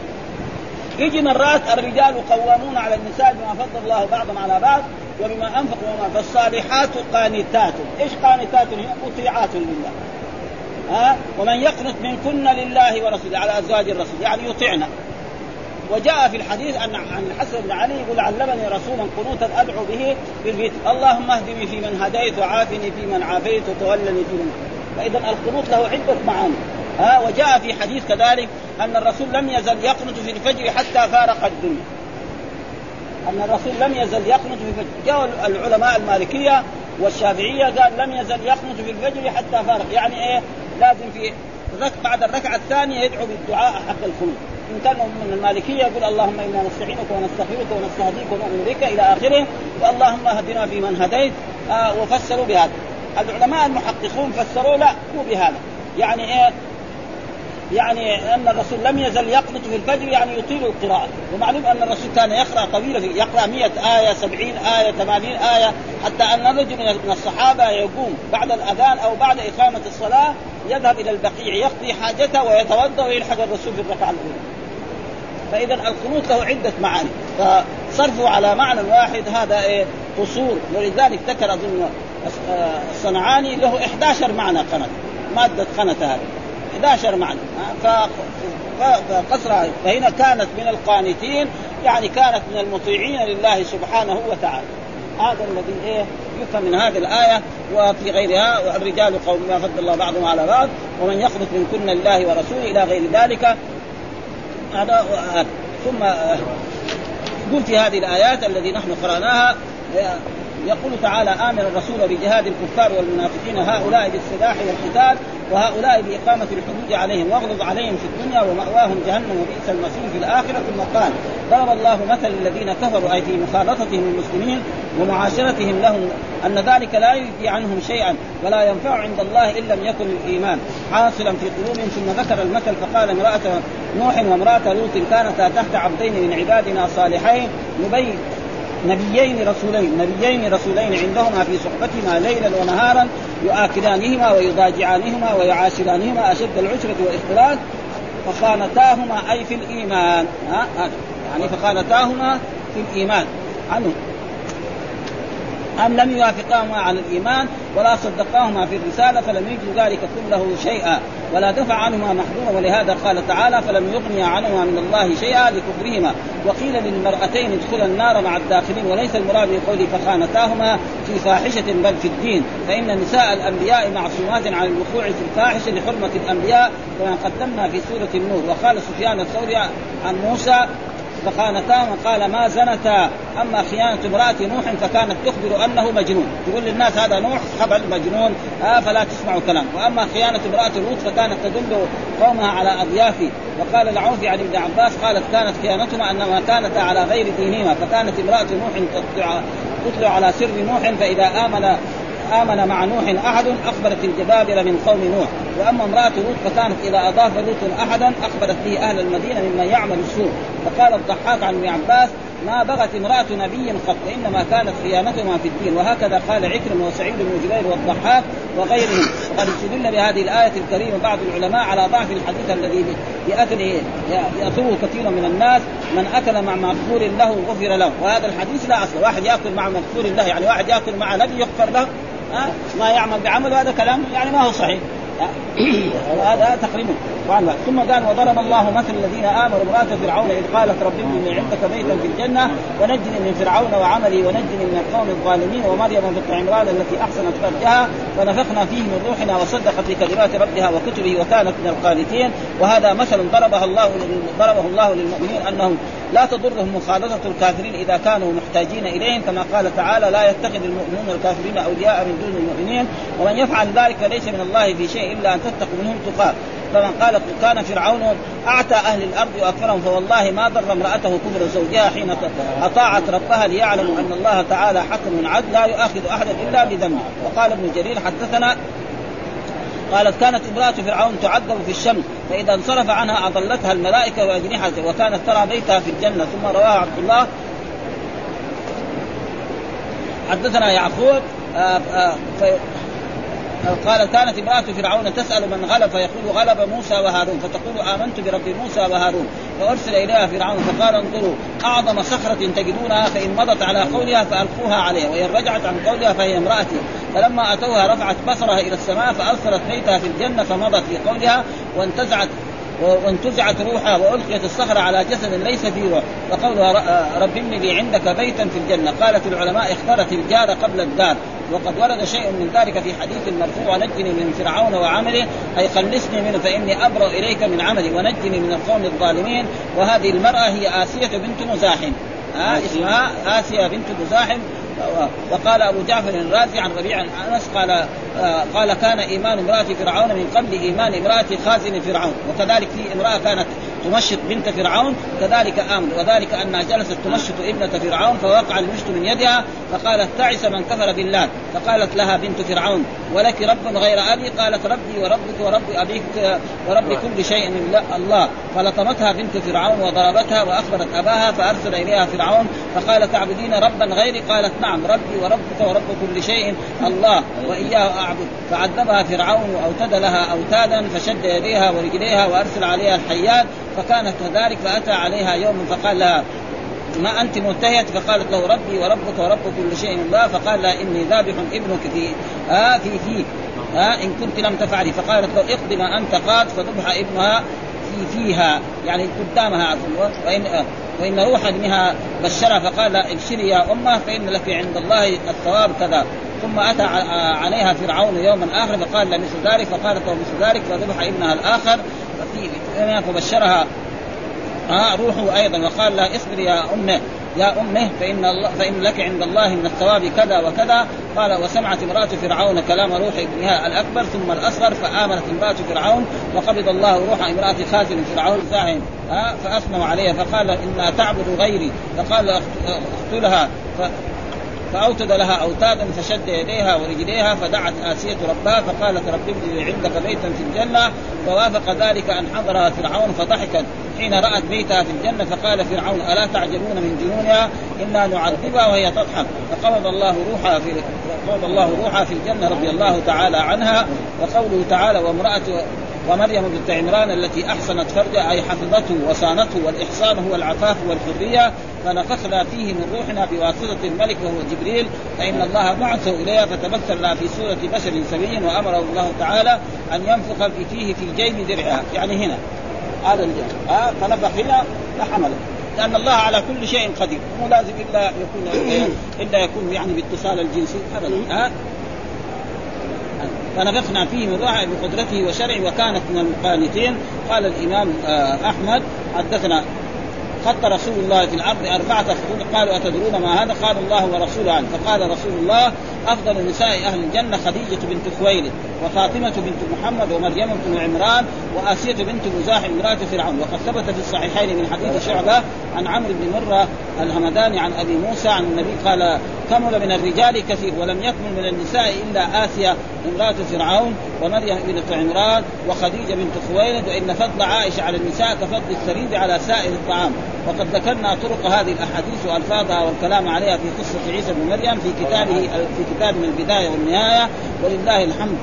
يجي مرات الرجال قوامون على النساء بما فضل الله بعضهم على بعض وبما أنفقوا وما فالصالحات قانتات، إيش قانتات؟ هي مطيعات لله. ها؟ ومن يقنط منكن لله ورسوله على أزواج الرسول. يعني يطيعنا. وجاء في الحديث أن عن الحسن بن علي يقول علمني رسولا قنوتا ادعو به بالبيت اللهم اهدني في من هديت وعافني في من عافيت وتولني في من فإذا القنوت له عدة معاني. ها وجاء في حديث كذلك أن الرسول لم يزل يقنط في الفجر حتى فارق الدنيا. أن الرسول لم يزل يقنط في الفجر. جاء العلماء المالكية والشافعية قال لم يزل يقنط في الفجر حتى فارق. يعني إيه؟ لازم في بعد الركعة الثانية يدعو بالدعاء حق القنوت إن كانوا من المالكية يقول اللهم إنا نستعينك ونستغفرك ونستهديك ونؤمن بك إلى آخره واللهم اهدنا فيمن هديت. آه وفسروا بهذا. العلماء المحققون فسروا لا مو بهذا. يعني إيه؟ يعني أن الرسول لم يزل يقنط في الفجر يعني يطيل القراءة. ومعلوم أن الرسول كان يقرأ طويلا يقرأ 100 آية 70 آية 80 آية حتى أن رجل من الصحابة يقوم بعد الأذان أو بعد إقامة الصلاة يذهب إلى البقيع يقضي حاجته ويتوضأ ويلحق الرسول في الركعة الأولى. فاذا القنوت له عدة معاني. فصرفه على معنى واحد هذا إيه؟ قصور. ولذلك ذكر أظن الصنعاني له 11 معنى قنت مادة قنت هذه. 11 معنى فقصرها فهنا كانت من القانتين يعني كانت من المطيعين لله سبحانه وتعالى. هذا الذي إيه يفهم من هذه الآية وفي غيرها والرجال قوم ما فضل الله بعضهم على بعض ومن يخلق من كن الله ورسوله إلى غير ذلك. هذا ثم في هذه الآيات الذي نحن قرأناها يقول تعالى أمر الرسول بجهاد الكفار والمنافقين هؤلاء بالسلاح والقتال وهؤلاء بإقامة الحدود عليهم واغلظ عليهم في الدنيا ومأواهم جهنم وبئس المصير في الآخرة. ثم قال ضرب الله مثل الذين كفروا أي في مخالطتهم المسلمين ومعاشرتهم لهم أن ذلك لا يجزي عنهم شيئا ولا ينفع عند الله إن لم يكن الإيمان. حاصلا في قلوبهم ثم ذكر المثل فقال امرأة نوح وامرأة لوط كانتا تحت عبدين من عبادنا صالحين نبين نبيين رسولين نبيين رسولين عندهما في صحبتهما ليلا ونهارا يؤكدانهما ويضاجعانهما ويعاشرانهما أشد العشرة والاختلاط فخانتاهما أي في الإيمان. ها؟ يعني فخانتاهما في الإيمان. عنه. أم لم يوافقاهما على الإيمان ولا صدقاهما في الرسالة فلم يجد ذلك كله شيئا ولا دفع عنهما محظورا ولهذا قال تعالى فلم يغني عنهما من الله شيئا لكفرهما وقيل للمرأتين ادخلا النار مع الداخلين وليس المراد بقوله فخانتاهما في فاحشة بل في الدين فإن نساء الأنبياء معصومات عن الوقوع في الفاحشة لحرمة الأنبياء كما قدمنا في سورة النور وقال سفيان الثوري عن موسى فخانتاه وقال ما زنتا أما خيانة امرأة نوح فكانت تخبر أنه مجنون. تقول للناس هذا نوح خبر مجنون آه فلا تسمعوا كلام وأما خيانة امرأة لوط فكانت تدل قومها على اضيافه وقال العوفي عن ابن عباس قالت كانت خيانتهما انما كانتا على غير دينهما. فكانت امرأة نوح تطلع على سر نوح فإذا آمن آمن مع نوح أحد أخبرت الجبابرة من قوم نوح. وأما امرأة لوط فكانت إذا أضاف لوط أحدا أخبرت به أهل المدينة ممن يعمل السوء. فقال الضحاك عن ابن عباس ما بغت امرأة نبي قط وإنما كانت خيانتهما في الدين. وهكذا قال عكرم وسعيد بن جبير والضحاك وغيرهم. وقد استدل بهذه الآية الكريمة بعض العلماء على ضعف الحديث الذي بأكله يأخذه كثير من الناس من أكل مع مغفور له غفر له. وهذا الحديث لا أصل. واحد يأكل مع مغفور له يعني واحد يأكل مع نبي يغفر له. ما يعمل بعمل هذا كلام يعني ما هو صحيح. هذا تقريبا ثم قال وضرب الله مثل الذين آمنوا امرأة فرعون إذ قالت رب ابني عندك بيتا في الجنة ونجني من فرعون وعملي ونجني من القوم الظالمين ومريم بنت عمران التي أحسنت فرجها فنفخنا فيه من روحنا وصدقت بكلمات ربها وكتبه وكانت من القانتين وهذا مثل ضربها الله ضربه الله للمؤمنين أنهم لا تضرهم مخالطة الكافرين إذا كانوا محتاجين إليهم كما قال تعالى لا يتخذ المؤمنون الكافرين أولياء من دون المؤمنين ومن يفعل ذلك فليس من الله في شيء إلا أن تتقوا منهم تقاة. فمن قال كان فرعون اعتى أهل الأرض واكثرهم فوالله ما ضر امرأته كبر زوجها حين أطاعت ربها ليعلموا أن الله تعالى حكم عدل لا يؤاخذ أحدا إلا بذنبه. وقال ابن جرير حدثنا قالت كانت امرأة فرعون تعذب في الشمس فإذا انصرف عنها أضلتها الملائكة وأجنحته وكانت ترى بيتها في الجنة. ثم رواه عبد الله. حدثنا يعقوب آآ آآ قال كانت امرأة فرعون تسأل من غلب فيقول غلب موسى وهارون فتقول آمنت برب موسى وهارون. فأرسل إليها فرعون فقال انظروا أعظم صخرة تجدونها فإن مضت على قولها فألقوها عليها وإن رجعت عن قولها فهي امرأتي. فلما أتوها رفعت بصرها إلى السماء فأرسلت بيتها في الجنة فمضت في قولها وانتزعت وانتزعت روحها وألقيت الصخرة على جسد ليس فيه روح. وقولها رب ابن لي عندك بيتا في الجنة. قالت العلماء اختارت الجار قبل الدار. وقد ورد شيء من ذلك في حديث مرفوع. ونجني من فرعون وعمله. أي خلصني منه فإني أبرأ إليك من عملي. ونجني من القوم الظالمين. وهذه المرأة هي آسية بنت مزاحم آه اسمها آسية بنت مزاحم وقال أبو جعفر الرازي عن ربيع أنس قال آه قال كان إيمان امرأة فرعون من قبل إيمان امرأة خازن فرعون وكذلك في امرأة كانت تمشط بنت فرعون كذلك آمن. وذلك أنها جلست تمشط ابنة فرعون فوقع المشط من يدها فقالت تعس من كفر بالله. فقالت لها بنت فرعون ولك رب غير أبي؟ قالت ربي وربك ورب أبيك ورب كل شيء الله. فلطمتها بنت فرعون وضربتها وأخبرت أباها فأرسل إليها فرعون فقال تعبدين ربا غيري؟ قالت نعم ربي وربك ورب كل شيء الله وإياه أعبد. فعذبها فرعون وأوتد لها أوتادا فشد يديها ورجليها وأرسل عليها الحيات فكانت كذلك فأتى عليها يوم فقال لها ما أنت منتهية؟ فقالت له ربي وربك ورب كل شيء الله فقال لها إني ذابح ابنك في آه في فيك آه إن كنت لم تفعلي. فقالت له اقض ما أنت قاد فذبح ابنها في فيها يعني قدامها وإن آه وإن روح ابنها بشرها. فقال ابشري يا أمة فإن لك عند الله الثواب كذا. ثم أتى عليها فرعون يوما آخر فقال مثل ذلك؟ فقالت له مثل ذلك فذبح ابنها الآخر. فبشرها ها روحه أيضا. وقال لها اصبر يا أمه. يا أمه فإن الله فإن لك عند الله من الثواب كذا وكذا. قال وسمعت امرأة فرعون كلام روح ابنها الأكبر ثم الأصغر فامنت امرأة فرعون وقبض الله روح امرأة خازن فرعون فاهم ها فأثنوا عليها. فقال إنها تعبد غيري. فقال اقتلها فأوتد لها أوتادا فشد يديها ورجليها فدعت آسية ربها فقالت رب ابني عندك بيتا في الجنة فوافق ذلك أن حضرها فرعون فضحكت. حين رأت بيتها في الجنة فقال فرعون ألا تعجبون من جنونها؟ إنا نعذبها وهي تضحك. فقبض الله روحها في قبض الله روحها في الجنة رضي الله تعالى عنها. وقوله تعالى وامراته ومريم بنت عمران التي أحسنت فرجها أي حفظته وصانته والاحسان هو العفاف والحرية فنفخنا فيه من روحنا بواسطة الملك وهو جبريل فإن الله بعثه إليها فتمثل لها في صورة بشر سوي وأمره الله تعالى أن ينفخ فيه في جيب درعها. يعني هنا هذا الجيب آه فنفخ هنا فحمله لأن الله على كل شيء قدير. مو لازم إلا يكون إلا يكون يعني باتصال الجنسي. ابدا. ها؟ فنفخنا فيه من روحه بقدرته وشرعه وكانت من القانتين قال الإمام آه، أحمد حدثنا خط رسول الله في الأرض أربعة خطوط قالوا أتدرون ما هذا؟ قال الله ورسوله عنه فقال رسول الله أفضل نساء أهل الجنة خديجة بنت خويلد وفاطمة بنت محمد ومريم بن عمران وآسية بنت مزاحم امرأة فرعون. وقد ثبت في الصحيحين من حديث شعبة عن عمرو بن مرة الهمداني عن أبي موسى عن النبي قال كمل من الرجال كثير ولم يكمل من النساء إلا اسيا امرأة فرعون ومريم بنت عمران وخديجة بنت خويلد وإن فضل عائشة على النساء كفضل الثريد على سائر الطعام. وقد ذكرنا طرق هذه الأحاديث وألفاظها والكلام عليها في قصة عيسى بن مريم في كتابه في كتاب من البداية والنهاية ولله الحمد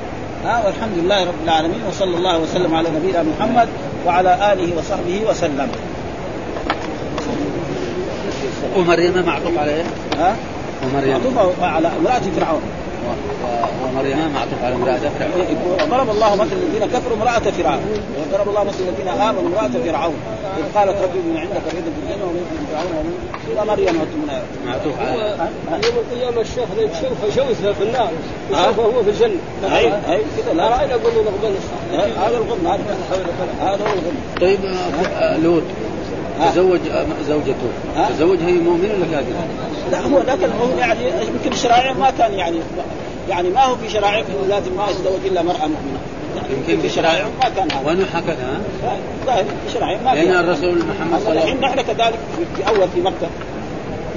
ها والحمد لله رب العالمين وصلى الله وسلم على نبينا محمد وعلى آله وصحبه وسلم. ومريم معطوف عليه؟ ها؟ ومريم معطوف على امرأة فرعون ومريم معطوف على امرأة فرعون وضرب الله مثل الذين كفروا امرأة فرعون. وضرب الله مثل الذين آمنوا امرأة فرعون. إذ قالت ربي من عندك رزق في الجنة ومن فرعون ومن مريم معطوف على يوم القيامة الشيخ يشوف شوفها في النار. يشوفه هو في الجنة. أي أي. كذا. لا رأينا قلنا نغبن هذا الغم هذا. هو الغم طيب آه، لوط. تزوج زوجته. تزوج هي مؤمنة ولا كافرة؟ لا هو لكن هو يعني يمكن الشرائع ما كان يعني يعني ما هو في شرائع لازم ما يتزوج إلا مرأة مؤمنة. يمكن في شرائع ما كان هذا. ونوح هكذا ظاهر في شرائع ما لأن الرسول محمد صلى الله عليه وسلم نحن كذلك في أول في مكة.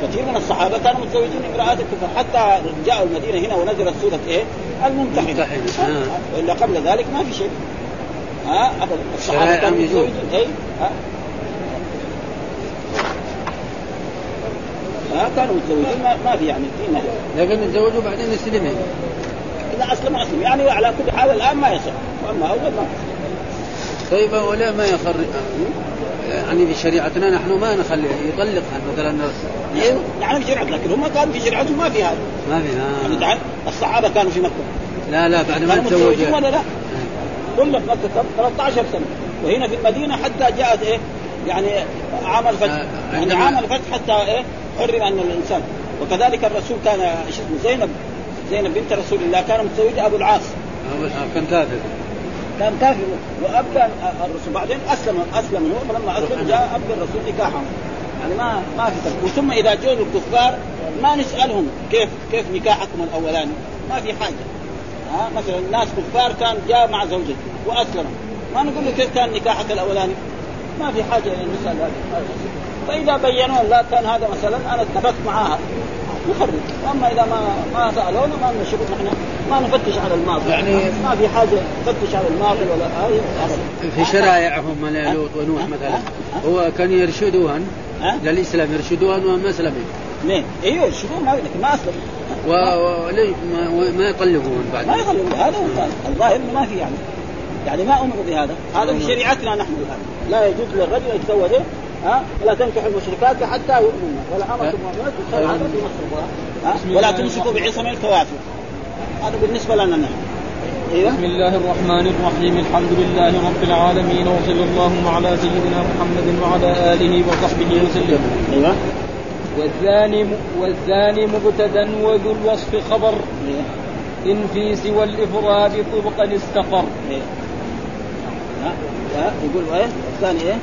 كثير من الصحابة كانوا متزوجين امرأة الكفر. حتى جاءوا المدينة هنا ونزلت سورة إيه؟ الممتحنة. الممتحنة آه. وإلا قبل ذلك ما في شيء. ها أبدا. الصحابة كانوا متزوجين. اي ها كانوا متزوجين ما, ما في يعني في لكن تزوجوا بعدين يسلموا اذا اسلموا اسلم يعني على كل حال الآن ما يصح. واما اول ما. طيب ولا ما يخر يعني في شريعتنا نحن ما نخلي يطلقها مثلا. أيوه يعني في شريعتنا لكن هم كانوا في شريعتهم ما في هذا. ما في يعني تعال الصحابة كانوا في مكة. لا لا بعد ما تزوجوا. ولا لا؟ كلهم في مكة 13 سنة. وهنا في المدينة حتى جاءت إيه؟ يعني عام الفتح. آه يعني عام الفتح حتى إيه؟ حرم أن الإنسان وكذلك الرسول كان اسمه زينب زينب بنت رسول الله كان متزوج أبو العاص. كان كافر. كان كافر وأبى الرسول بعدين أسلم أسلم هو فلما أسلم جاء أبى الرسول نكاحهم. يعني ما ما في ثم إذا جو الكفار ما نسألهم كيف كيف نكاحكم الأولاني؟ ما في حاجة. ها؟ مثلا الناس كفار كان جاء مع زوجته واسلم ما نقول له كيف كان نكاحك الأولاني؟ ما في حاجة نسال هذا. فإذا بينوا لا كان هذا مثلا أنا اتفقت معاها. نخرج أما إذا ما ما سألونا ما نشوف نحن ما نفتش على الماضي. يعني ما في حاجة نفتش على الماضي ولا هذه. في شرائعهم من لوط ونوح مثلا. هو كان يرشدوهن؟ للإسلام يرشدوهن وما اسلموا مين؟ أيوه يرشدون ما لكن ما أسلم. و- وليه ما, ما يطلقوهن بعد؟ ما يخلوا هذا هو الظاهر إنه ما في يعني. يعني ما امروا بهذا. هذا في شريعتنا نحن الآن. لا يجوز للرجل أن يتزوج؟ ها؟ ولا تنكحوا المشركات حتى يؤمنن ولا في نص القران ها؟ ولا تمسكوا بعصم الكوافر. هذا بالنسبة لنا نحن. أيوه. بسم الله الرحمن الرحيم. الحمد لله رب العالمين وصلى الله على سيدنا محمد وعلى آله وصحبه وسلم. أيوه. والثاني والثاني مبتدا وذو الوصف خبر. أيوه. إن في سوى الإفراد طبقا استقر؟ ها؟ يقول إيه الثاني إيه؟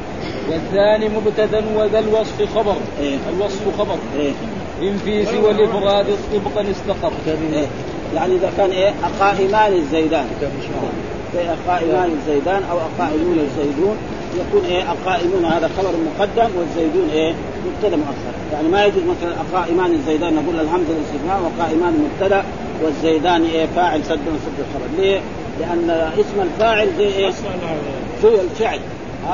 والثاني مبتدأ وذا الوصف خبر. إيه. الوصف خبر. إيه. إن في سوى الإفراد طبقا استقر. إيه؟ يعني إذا كان إيه؟ أقائمان الزيدان. زي أقائمان الزيدان أو أقائمون الزيدون. يكون إيه؟ أقائمون هذا خبر مقدم والزيدون إيه؟ مبتدأ مؤخر يعني ما يجوز مثلا أقائمان الزيدان نقول الهمزه الاستثناء وقائمان مبتدأ والزيدان إيه؟ فاعل سد وسد الخبر ليه؟ لأن اسم الفاعل زي إيه؟ زي الفعل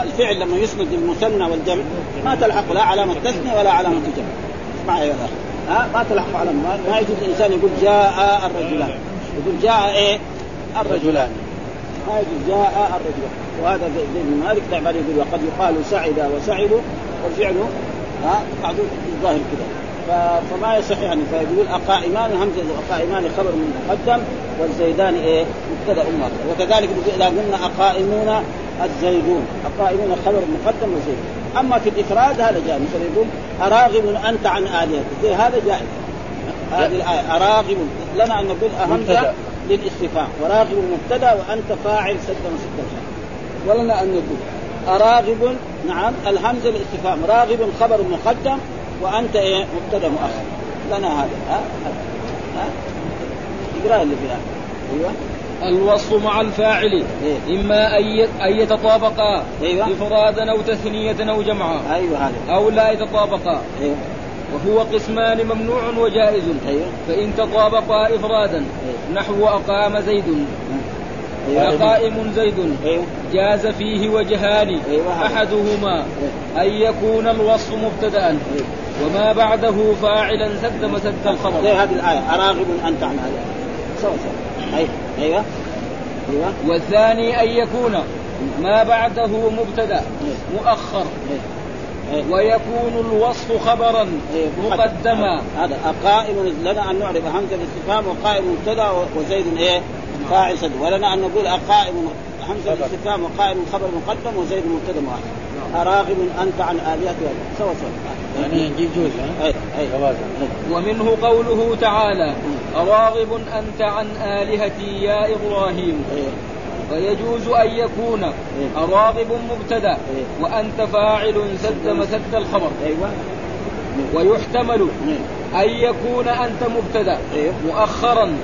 الفعل لما يسند للمثنى والجمع ما تلحق لا علامة تثنية ولا علامة جمع. اسمع يا ها؟ ما تلحق علامة. ما, يجوز الإنسان يقول جاء الرجلان. يقول جاء إيه؟ الرجلان. ما يجوز جاء الرجلان. وهذا ابن مالك دائما يقول وقد يقال سعد وسعدوا والفعل ها؟ بعضهم الظاهر كذا فما يصح يعني. فيقول أقائمان همزة أقائمان خبر مقدم والزيدان إيه؟ مبتدأ مؤخر وكذلك إذا قلنا أقائمون الزيدون اقائمون خبر مقدم وزيدون أما في الإفراد هذا جائز. مثلا يقول أراغب أنت عن آلهتك. زي هذا جائز. هذه الآية أراغب. لنا أن نقول مبتدأ. للاستفهام. وراغب مبتدأ وأنت فاعل سد وسد الخير ولنا أن نقول أراغب نعم الهمزه الاستفهام راغب خبر مقدم وأنت إيه؟ مبتدأ مؤخر. لنا هذا. ها؟ ها؟ اقرأ اللي فيها أيوه. الوصف مع الفاعل. إيه. إما أن أن يتطابقا أيوة. افرادا أو تثنية أو جمعا. أيوه هذا. أو لا يتطابقا. أيوه. وهو قسمان ممنوع وجائز. أيوه. فإن تطابقا إفرادا. نحو أقام زيد. أيوه. أقائم زيد. أيوه. جاز فيه وجهان. أيوة. أحدهما. أن يكون الوصف أيوة. وما بعده فاعلا سد مسد الخبر. هذه الآية. أراغب أنت عن هذا. سوا سوا أيوه. أيوه. أيوه والثاني أن يكون ما بعده مبتدأ مؤخر. أيوه أيوه ويكون الوصف خبرا إيه، مقدما. هذا قائم لنا أن نعرف همزة الاستفهام وقائم مبتدا وزيد إيه؟ فاعل صدق ولنا أن نقول قائم همزة الاستفهام وقائم خبر مقدم وزيد مبتدا مؤخر اراغب أنت عن الهتك سوا سوا يعني نجيب جوز ها؟ أي أي. جواز. ومنه قوله تعالى أراغب أنت عن آلهتي يا إبراهيم. فيجوز أن يكون أراغب مبتدأ وأنت فاعل سد مسد الخبر. أيوه. ويحتمل. أن يكون أنت مبتدأ. مؤخرا.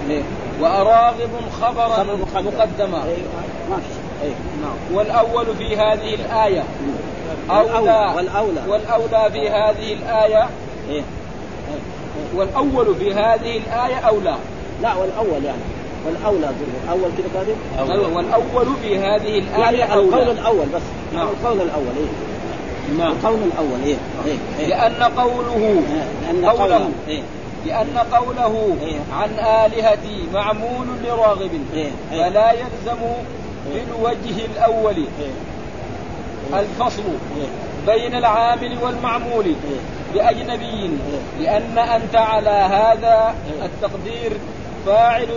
وأراغب خبرا خبر مقدم. مقدما. أيوه. نعم. والأول في هذه الآية. والأولى أولى والأولى. والأولى. في هذه الآية. إيه. والأول في هذه الآية أولى لا. والأول يعني. والأولى الأول كده كاتب أيوة، والأول في هذه الآية يعني القول أولى الأول بس. نعم. القول الأول إيه؟ نعم. القول الأول إيه؟ إيه إيه. لأن قوله لأن قوله إيه. لأن قوله إيه. عن آلهتي معمول لراغب. إيه. إيه. فلا يلزم بالوجه الأول. إيه. الفصل. بين العامل والمعمول. بأجنبي لأن أنت على هذا التقدير فاعل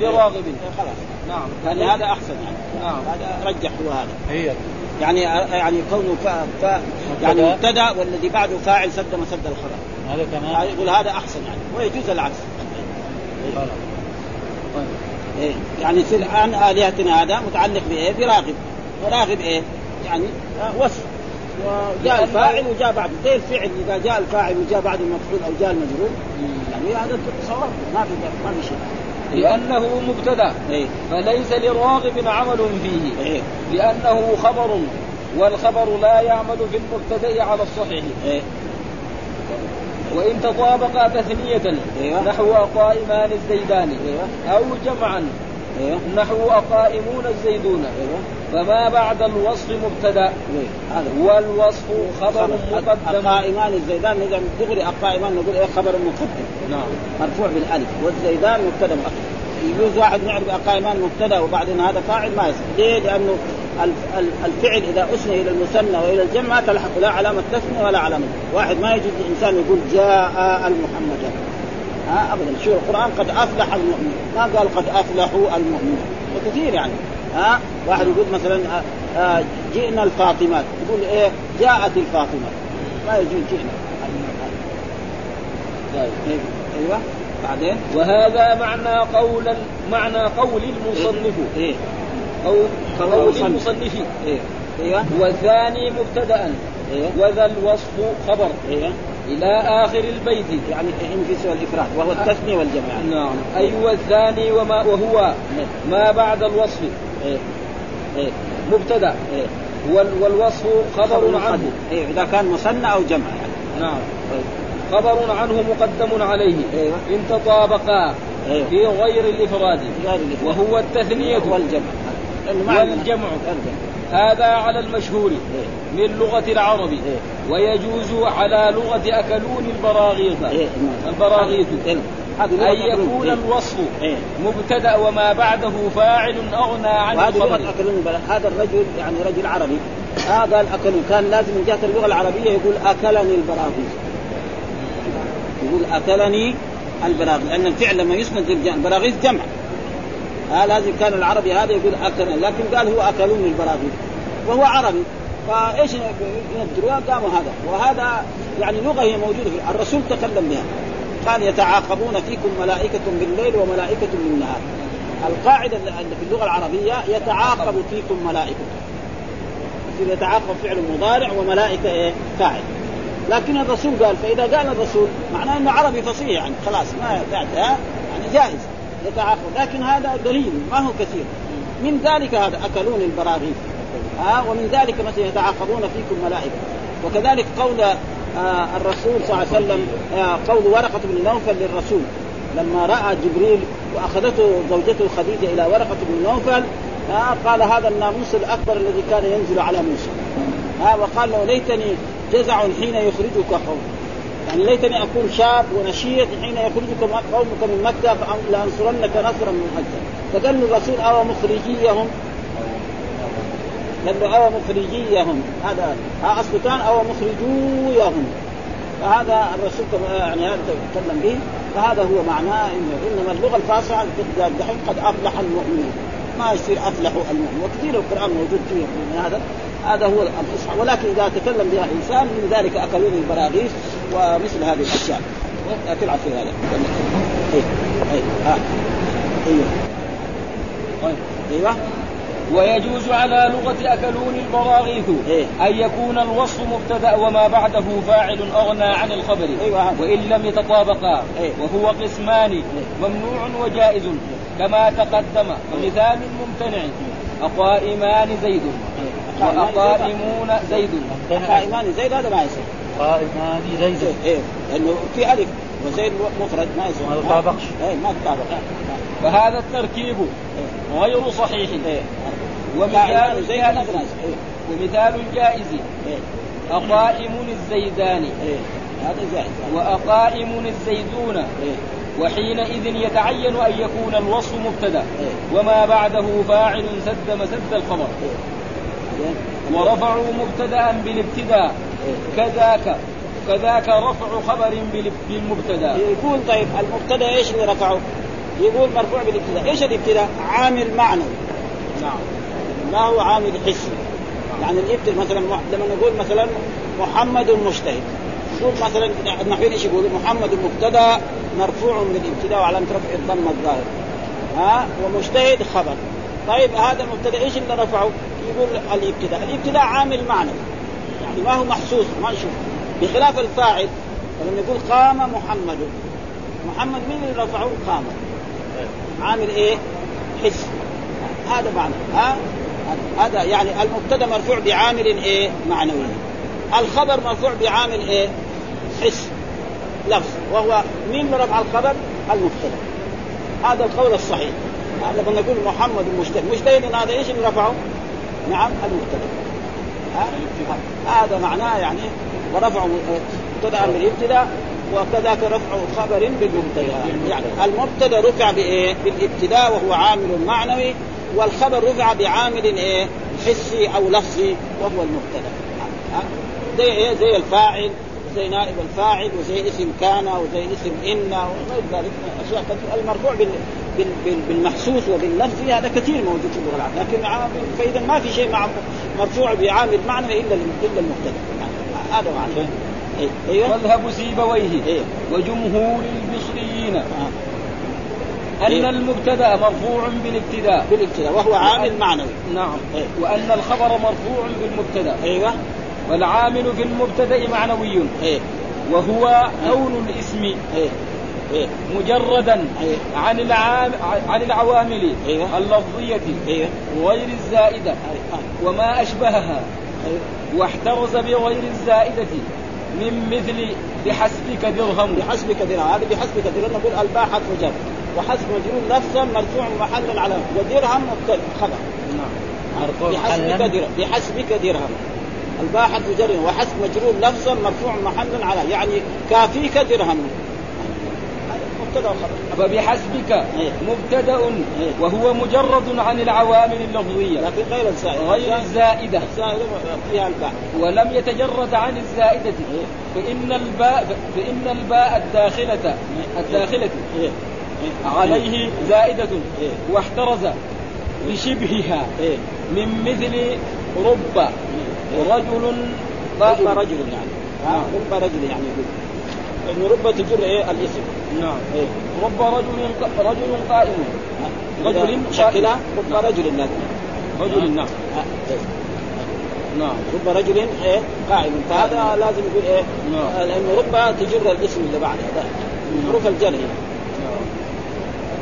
لراغب خلاص نعم يعني هذا أحسن يعني نعم هذا رجح هو هذا هي يعني يعني كونه فا فا يعني مبتدأ والذي بعده فاعل سد مسد الخبر هذا يعني كمان يقول هذا أحسن يعني ويجوز العكس خلاص. إيه؟ يعني يصير عن آلهتنا هذا متعلق بإيه؟ براغب وراغب إيه؟ يعني آه، وصف. وجاء الفاعل وجاء بعده زي الفعل إذا جاء الفاعل وجاء بعده المفعول أو جاء المجرور يعني هذا صواب ما في ما في شيء لأنه مبتدأ. إيه. فليس لراغب عمل فيه. إيه. لأنه خبر والخبر لا يعمل في المبتدأ على الصحيح. إيه. وإن تطابقا تثنية أيوة. نحو أقائمان الزيدان أيوة. أو جمعا. نحو أقائمون الزيدون. فما بعد الوصف إيه. هذا. والوصف خبر مقدم. القائمان الزيدان نجم دغري القائمان نقول إيه خبر مقدم. نعم. مرفوع بالألف. والزيدان مبتدا يجوز واحد نعرف القائمان مبتدا وبعدين هذا فاعل ما يصير. ليه؟ لأنه الف- ال- الفعل إذا اسنى إلى المثنى وإلى الجمع تلحق لا علامة تثنيه ولا علامة. واحد ما يجوز الانسان يقول جاء المحمد. ها ابدا. شو القرآن قد أفلح المؤمنون. ما قال قد أفلحوا المؤمنون. وكثير يعني. ها واحد يقول مثلا جئنا الفاطمات. يقول إيه جاءت الفاطمات ما يجوز جئنا. طيب. إيه، أيوه. بعدين؟ وهذا معنى قول معنى قول المصنف. إيه قول قول قول المصنف. إيه أيوه والثاني مبتدأ. إيه. وذا الوصف خبر. إيه. إلى آخر البيت. يعني انجز والافراد وهو التثنيه والجمع. نعم. أي والثاني وما وهو ما بعد الوصف. إيه إيه مبتدأ. وال- والوصف خبر عنه. إيه إذا كان مثنى أو جمع. يعني نعم. خبر عنه مقدم عليه. أيوه. إن تطابقا. أيوه. في غير الإفراد. غير الإفراد. وهو التثنية. والجمع. والجمع. والجمع. هذا على المشهور من لغة العرب إيه. ويجوز على لغة أكلون البراغيث البراغيث إيه. هذه أن لغة يكون. الوصف مبتدأ وما بعده فاعل أغنى عن الخبر هذا الرجل يعني رجل عربي آه قال اكلون كان لازم من جهة اللغة العربية يقول أكلني البراغيث يقول أكلني البراغيث لأن الفعل لما يسند للجمع البراغيث جمع. آه لازم كان العربي هذا يقول اكلني لكن قال هو اكلوني البراغيث وهو عربي. فإيش ينذروا قاموا هذا. وهذا يعني لغة هي موجودة في الرسول تكلم بها. قال يتعاقبون فيكم ملائكة بالليل وملائكة بالنهار. القاعدة اللي في اللغة العربية يتعاقب فيكم ملائكة. يتعاقب فعل مضارع وملائكة إيه؟ فاعل. لكن الرسول قال فإذا قال الرسول معناه إنه عربي فصيح يعني خلاص ما ها؟ يعني جائز. يتعاقب. لكن هذا قليل ما هو كثير. من ذلك هذا أكلون البراغيث. ها ومن ذلك مثلا يتعاقبون فيكم ملائكة. وكذلك قول آه الرسول صلى الله عليه وسلم آه قول ورقة بن نوفل للرسول. لما رأى جبريل وأخذته زوجته خديجة إلى ورقة بن نوفل آه قال هذا الناموس الأكبر الذي كان ينزل على موسى. ها وقال له ليتني جزع حين يخرجك قوم يعني ليتني أكون شاب ونشيط حين يخرجك قومك من مكة لأنصرنك نصرا من مكة. فقال له الرسول أو مخرجيهم. قال له أو مخرجيهم. هذا ها أصل كان أو مخرجويهم فهذا الرسول يعني هذا تكلم به. فهذا هو معناه انه إنما اللغة الفاصحة دحين قد أفلح المؤمنون. ما يصير افلحوا المؤمنون. وكثير القرآن موجود فيه من هذا. هذا هو الفصحى ولكن إذا تكلم بها انسان من ذلك اكلون البراغيث ومثل هذه الأشياء. تلعب في هذا. أيوه. طيب. أيوه. ويجوز على لغة أكلون البراغيث إيه. أن يكون الوصف مبتدأ وما بعده فاعل أغنى عن الخبر. أيوة. وإن لم يتطابقا إيه. وهو قسمان ممنوع وجائز كما تقدم. ومثال ممتنع أقائمان زيد. وأقائمون زيد. قائمان زيد هذا ما يصير. قائمان زيد. إيه لأنه في ألف وزيد مفرد ما يصير. ما يطابقش. إيه ما يطابق. فهذا التركيب غير صحيح. إيه. ومثال زيد هذا ما الجائز يصير. إيه. ومثال الجائز إيه. أقائم الزيدان. إيه. هذا جائز. وأقائم الزيدون. إيه. وحينئذ يتعين أن يكون الوصف مبتدأ. إيه. وما بعده فاعل سد مسد الخبر. زين. ورفعوا مبتدأ بالابتداء. كذاك كذاك رفع خبر بال- بالمبتدأ. يقول طيب المبتدأ إيش اللي رفعه؟ يقول مرفوع بالابتداء، إيش الابتداء؟ عامل معنوي نعم. ما هو عامل حسي يعني الابتداء مثلا لما نقول مثلا محمد مجتهد. نقول مثلا النحويين إيش يقولوا؟ محمد مبتدأ مرفوع بالابتداء وعلامة رفع الضم الظاهر. ها؟ ومجتهد خبر. طيب هذا المبتدا إيش اللي رفعه؟ يقول الابتداء، الابتداء عامل معنوي يعني ما هو محسوس ما نشوف. بخلاف الفاعل فلما يقول قام محمد محمد مين اللي رفعه؟ قام. عامل إيه؟ حس. هذا معنى. ها؟ هذا يعني المبتدأ مرفوع بعامل إيه؟ معنوي. الخبر مرفوع بعامل إيه؟ حس. لفظ. وهو مين من رفع الخبر؟ المبتدأ. هذا القول الصحيح. لما نقول محمد مجتهد مجتهد هذا إيش اللي رفعه؟ نعم المبتدا هذا معناه يعني ورفع مبتدا بالابتداء وكذاك رفع خبر بالمبتدا يعني المبتدأ رفع بإيه؟ بالابتداء وهو عامل معنوي والخبر رفع بعامل إيه؟ حسي أو لفظي وهو المبتدأ زي إيه؟ زي الفاعل زي نائب الفاعل وزي اسم كان وزي اسم إن وغير ذلك أشياء المرفوع بالمحسوس وباللفظ هذا كثير موجود في اللغة العربية لكن فإذا ما في شيء مع مرفوع بعامل معنى إلا إلا المبتدأ هذا معنى إيه. أيوه مذهب سيبويه إيه؟ وجمهور البصريين آه. أن إيه؟ المبتدأ مرفوع بالابتداء بالابتداء وهو عامل معنوي نعم؟ وأن الخبر مرفوع بالمبتدأ أيوه والعامل في المبتدأ معنوي إيه؟ وهو كون الاسم إيه؟ إيه؟ مجردا إيه؟ عن العام عن العوامل إيه؟ اللفظية؟ وغير الزائدة؟ وما أشبهها؟ واحترز بغير الزائدة من مثل بحسبك درهم. بحسبك درهم. هذا بحسبك درهم. نقول الباحث مجرد. وحسب مجرور لفظا مرفوع محلا على ودرهم خبر. نعم. بحسبك درهم. بحسبك درهم. الباحث مجرد. وحسب مجرور لفظا مرفوع محلا على يعني كافيك درهم. مبتدأ فبحسبك إيه. مبتدأ إيه. وهو مجرد عن العوامل اللفظية. لكن غير الزائدة. غير الزائدة الزائدة. فيها الباء. ولم يتجرد عن الزائدة. إيه. فإن الباء فإن الباء الداخله الداخلة. عليه زائدة. واحترز بشبهها من مثل رب. رجل رب رجل يعني. نعم. رب رجل يعني يقول. انه رب تجر إيه؟ الاسم. نعم. إيه؟ رب رجل رجل قائم. رجل شكلة رب رجل لازم رجل نعم. نعم. رب رجل إيه قائم. فهذا لازم يقول إيه نعم. لأنه رب تجر الاسم اللي بعده. حروف الجر نعم.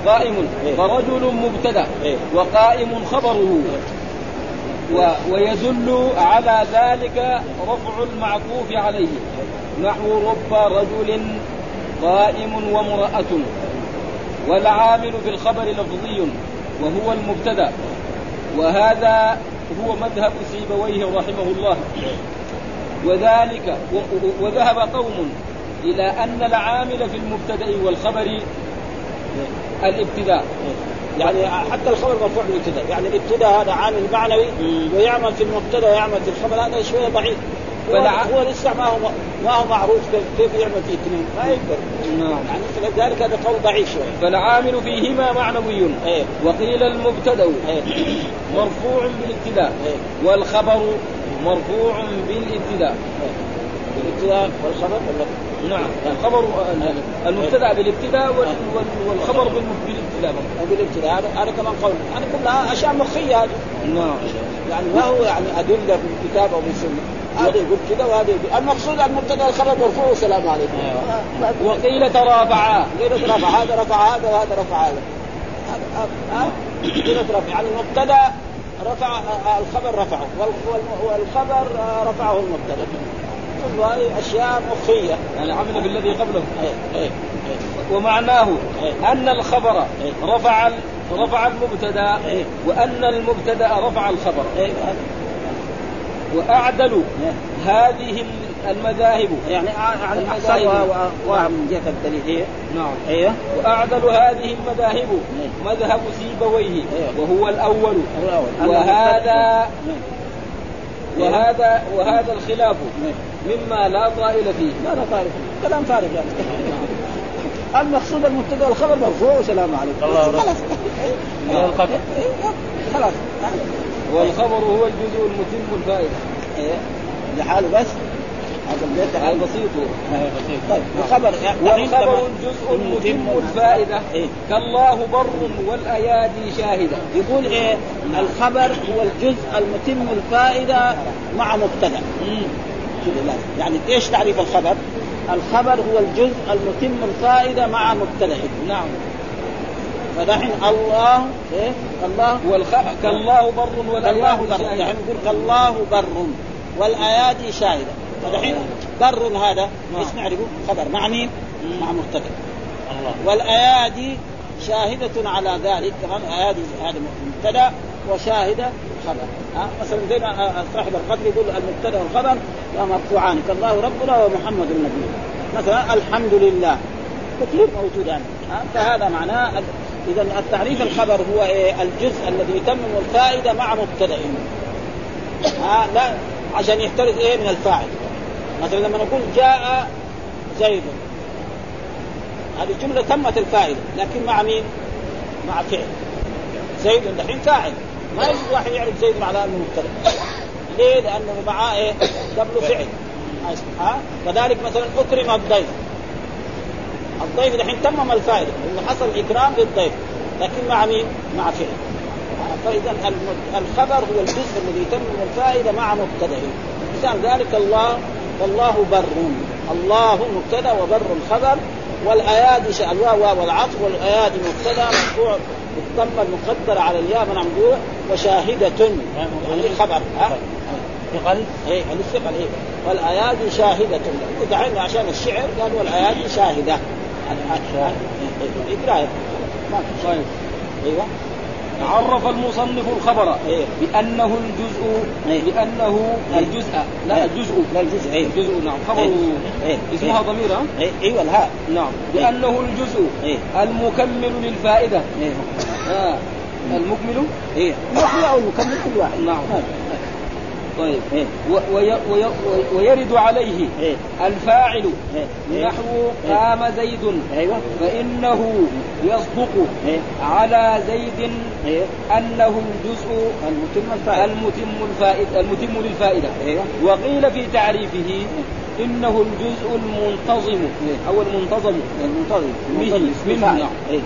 قائم. إيه؟ فرجل مبتدأ. إيه؟ وقائم خبره. و ويدل على ذلك رفع المعطوف عليه. نحو رب رجل قائم وامرأة والعامل في الخبر لفظي وهو المبتدأ. وهذا هو مذهب سيبويه رحمه الله. وذلك وذهب قوم إلى أن العامل في المبتدأ والخبر الابتداء. يعني حتى الخبر مرفوع بالابتداء. يعني الابتداء هذا عامل معنوي ويعمل في المبتدأ ويعمل في الخبر. هذا شوية ضعيف. هو لسه ما هو ما هو معروف كيف يعمل في اثنين. ما يقدر. نعم. يعني فلذلك هذا قول ضعيف شوية فالعامل فيهما معنوي. إيه؟ وقيل المبتدأ. إيه؟ مرفوع بالابتداء. إيه؟ والخبر مرفوع بالابتداء. بالابتداء والخبر نعم. الخبر المبتدأ بالابتداء والخبر بالابتداء بالابتداء هذا هذا كمان قول. هذا كلها أشياء مخية هذه. نعم. يعني ما هو يعني أدلة في الكتاب أو في السنة. هذا يقول كذا وهذا يقول المقصود المبتدا الخبر مرفوع. والسلام عليكم. وقيل ترافعا قيل ترافع. هذا رفع هذا وهذا رفع هذا. قيل ترافع. يعني المبتدأ رفع الخبر رفعه. والخبر رفعه المبتدأ. كل هذه أشياء مخفية. يعني عمل بالذي قبله. أي. أي. ومعناه أن الخبر رفع رفع المبتدا وأن المبتدا رفع الخبر. وأعدل هذه المذاهب. يعني احسنها واهم من جهة الدليل. نعم. أيوه وأعدل هذه المذاهب. مذهب سيبويه. وهو الأول. وهذا وهذا وهذا الخلاف. مما لا طائل فيه. لا لا طائل فيه. كلام فارغ يعني. المقصود المبتدأ والخبر مرفوع. والسلام عليكم. الله خلاص. خلاص. والخبر هو الجزء المتم الفائدة. إيه؟ لحاله بس. هذا البيت هذا بسيط. طيب. الخبر والخبر الجزء المتم الفائدة. إيه؟ كالله بر والأيادي شاهدة. يقول إيه؟ الخبر هو الجزء المتم الفائدة مع مبتدأ. يعني إيش تعريف الخبر؟ الخبر هو الجزء المتم الفائده مع مبتدأ. نعم. فدحين الله إيه؟ الله. والخ... كالله بر ولا كالله بر. يعني نقول كالله بر. والايادي شاهدة. فدحين بر هذا. إيش نعرفه؟ خبر. مع مين؟ مع الله. والايادي شاهدة على ذلك. كمان ايادي هذا مبتدأ. وشاهدة خبر ها؟ مثلا زي صاحب القدر يقول المبتدأ والخبر مرفوعان كالله ربنا ومحمد النبي. مثلا الحمد لله. كثير موجود يعني فهذا معناه إذا التعريف الخبر هو إيه؟ الجزء الذي يتمم الفائدة مع مبتدأ. ها؟ لا عشان يحترز إيه؟ من الفاعل. مثلا لما نقول جاء زيد. هذه الجمله تمت الفائده لكن مع مين؟ مع فعل. زيد دحين فاعل. ما يجوز واحد يعرف زيد على انه مبتدأ. ليه؟ لأنه معاه إيه؟ قبله فعل. ها كذلك مثلا أكرم الضيف. الضيف دحين تمم الفائده إنه حصل إكرام للضيف لكن مع مين؟ مع فعل. فاذا الخبر هو الجزء الذي يتمم الفائدة مع مبتدا مثال ذلك الله والله بر. الله مبتدأ وبر خبر والأيادي الواو والعطف. والأيادي مبتدأ مرفوع. بالضمه المقدرة على الياء من ممدوح وشاهدة. يعني خبر ها؟ ثقل؟ إيه الثقل إيه؟ والأيادي شاهدة. دعينا عشان الشعر قالوا والأيادي شاهدة. اقرا ما في أيوه. عرف المصنف الخبر إيه؟ بأنه الجزء إيه؟ بأنه إيه؟ الجزء لا الجزء لا الجزء؟ الجزء نعم خبر؟ اسمها؟ ضمير؟ أيوه الهاء نعم بأنه الجزء؟ المكمل للفائدة إيه؟ آه. المكمل إيه المكمل أو المكمل كل واحد نعم طيب. إيه؟ وي وي ويرد عليه إيه؟ الفاعل إيه؟ نحو قام زيد. أيوه. فإنه يصدق؟ على زيد؟ أنه الجزء المتم الفائدة. المتم الفائدة المتم للفائدة. أيوه. وقيل في تعريفه إنه الجزء المنتظم؟ أو المنتظم. المنتظم. به منه إيه؟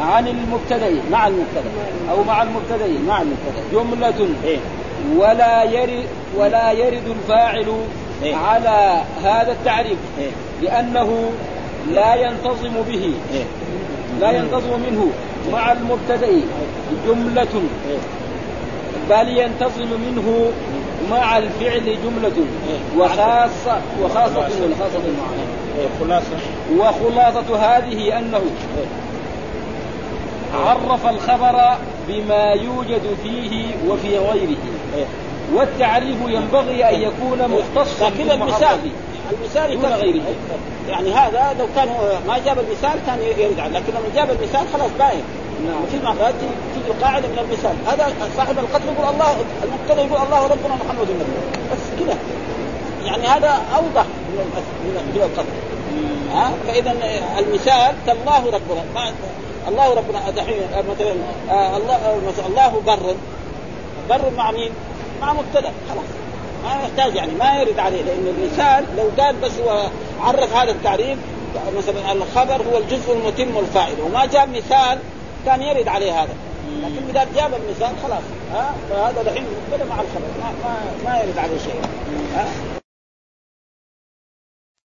عن المبتدئ. مع المبتدا أو مع المبتدئ. مع المبتدا جملة. إيه؟ ولا يرد ولا يرد الفاعل إيه؟ على هذا التعريف إيه؟ لأنه لا ينتظم به إيه؟ لا ينتظم منه مع المبتدأ جملة إيه؟ بل ينتظم منه مع الفعل جملة إيه؟ وخاصة وخاصة وخاصة إيه؟ خلاصة وخلاصة هذه أنه؟ عرف الخبر بما يوجد فيه وفي غيره؟ والتعريف ينبغي أن يكون مختصا لكن المثال المثال دون غيره. يعني هذا لو كان ما جاب المثال كان يرد عنه لكن لما جاب المثال خلاص باين. نعم. في المعطيات تيجي القاعده من المثال. هذا صاحب القتل يقول الله المقتدى يقول الله ربنا محمد النبي. بس كذا يعني هذا أوضح من القتل. ها؟ فإذا المثال كالله ربنا. الله ربنا دحين مثلا آه الله مثلا الله بر. بر مع مين؟ مع مبتدأ خلاص. ما يحتاج يعني ما يرد عليه لأن المثال لو قال بس هو عرف هذا التعريف مثلا الخبر هو الجزء المتم الفائده وما جاب مثال كان يرد عليه هذا. لكن إذا جاب المثال خلاص. ها فهذا دحين مبتدأ مع الخبر ما ما, ما يرد عليه شيء. ها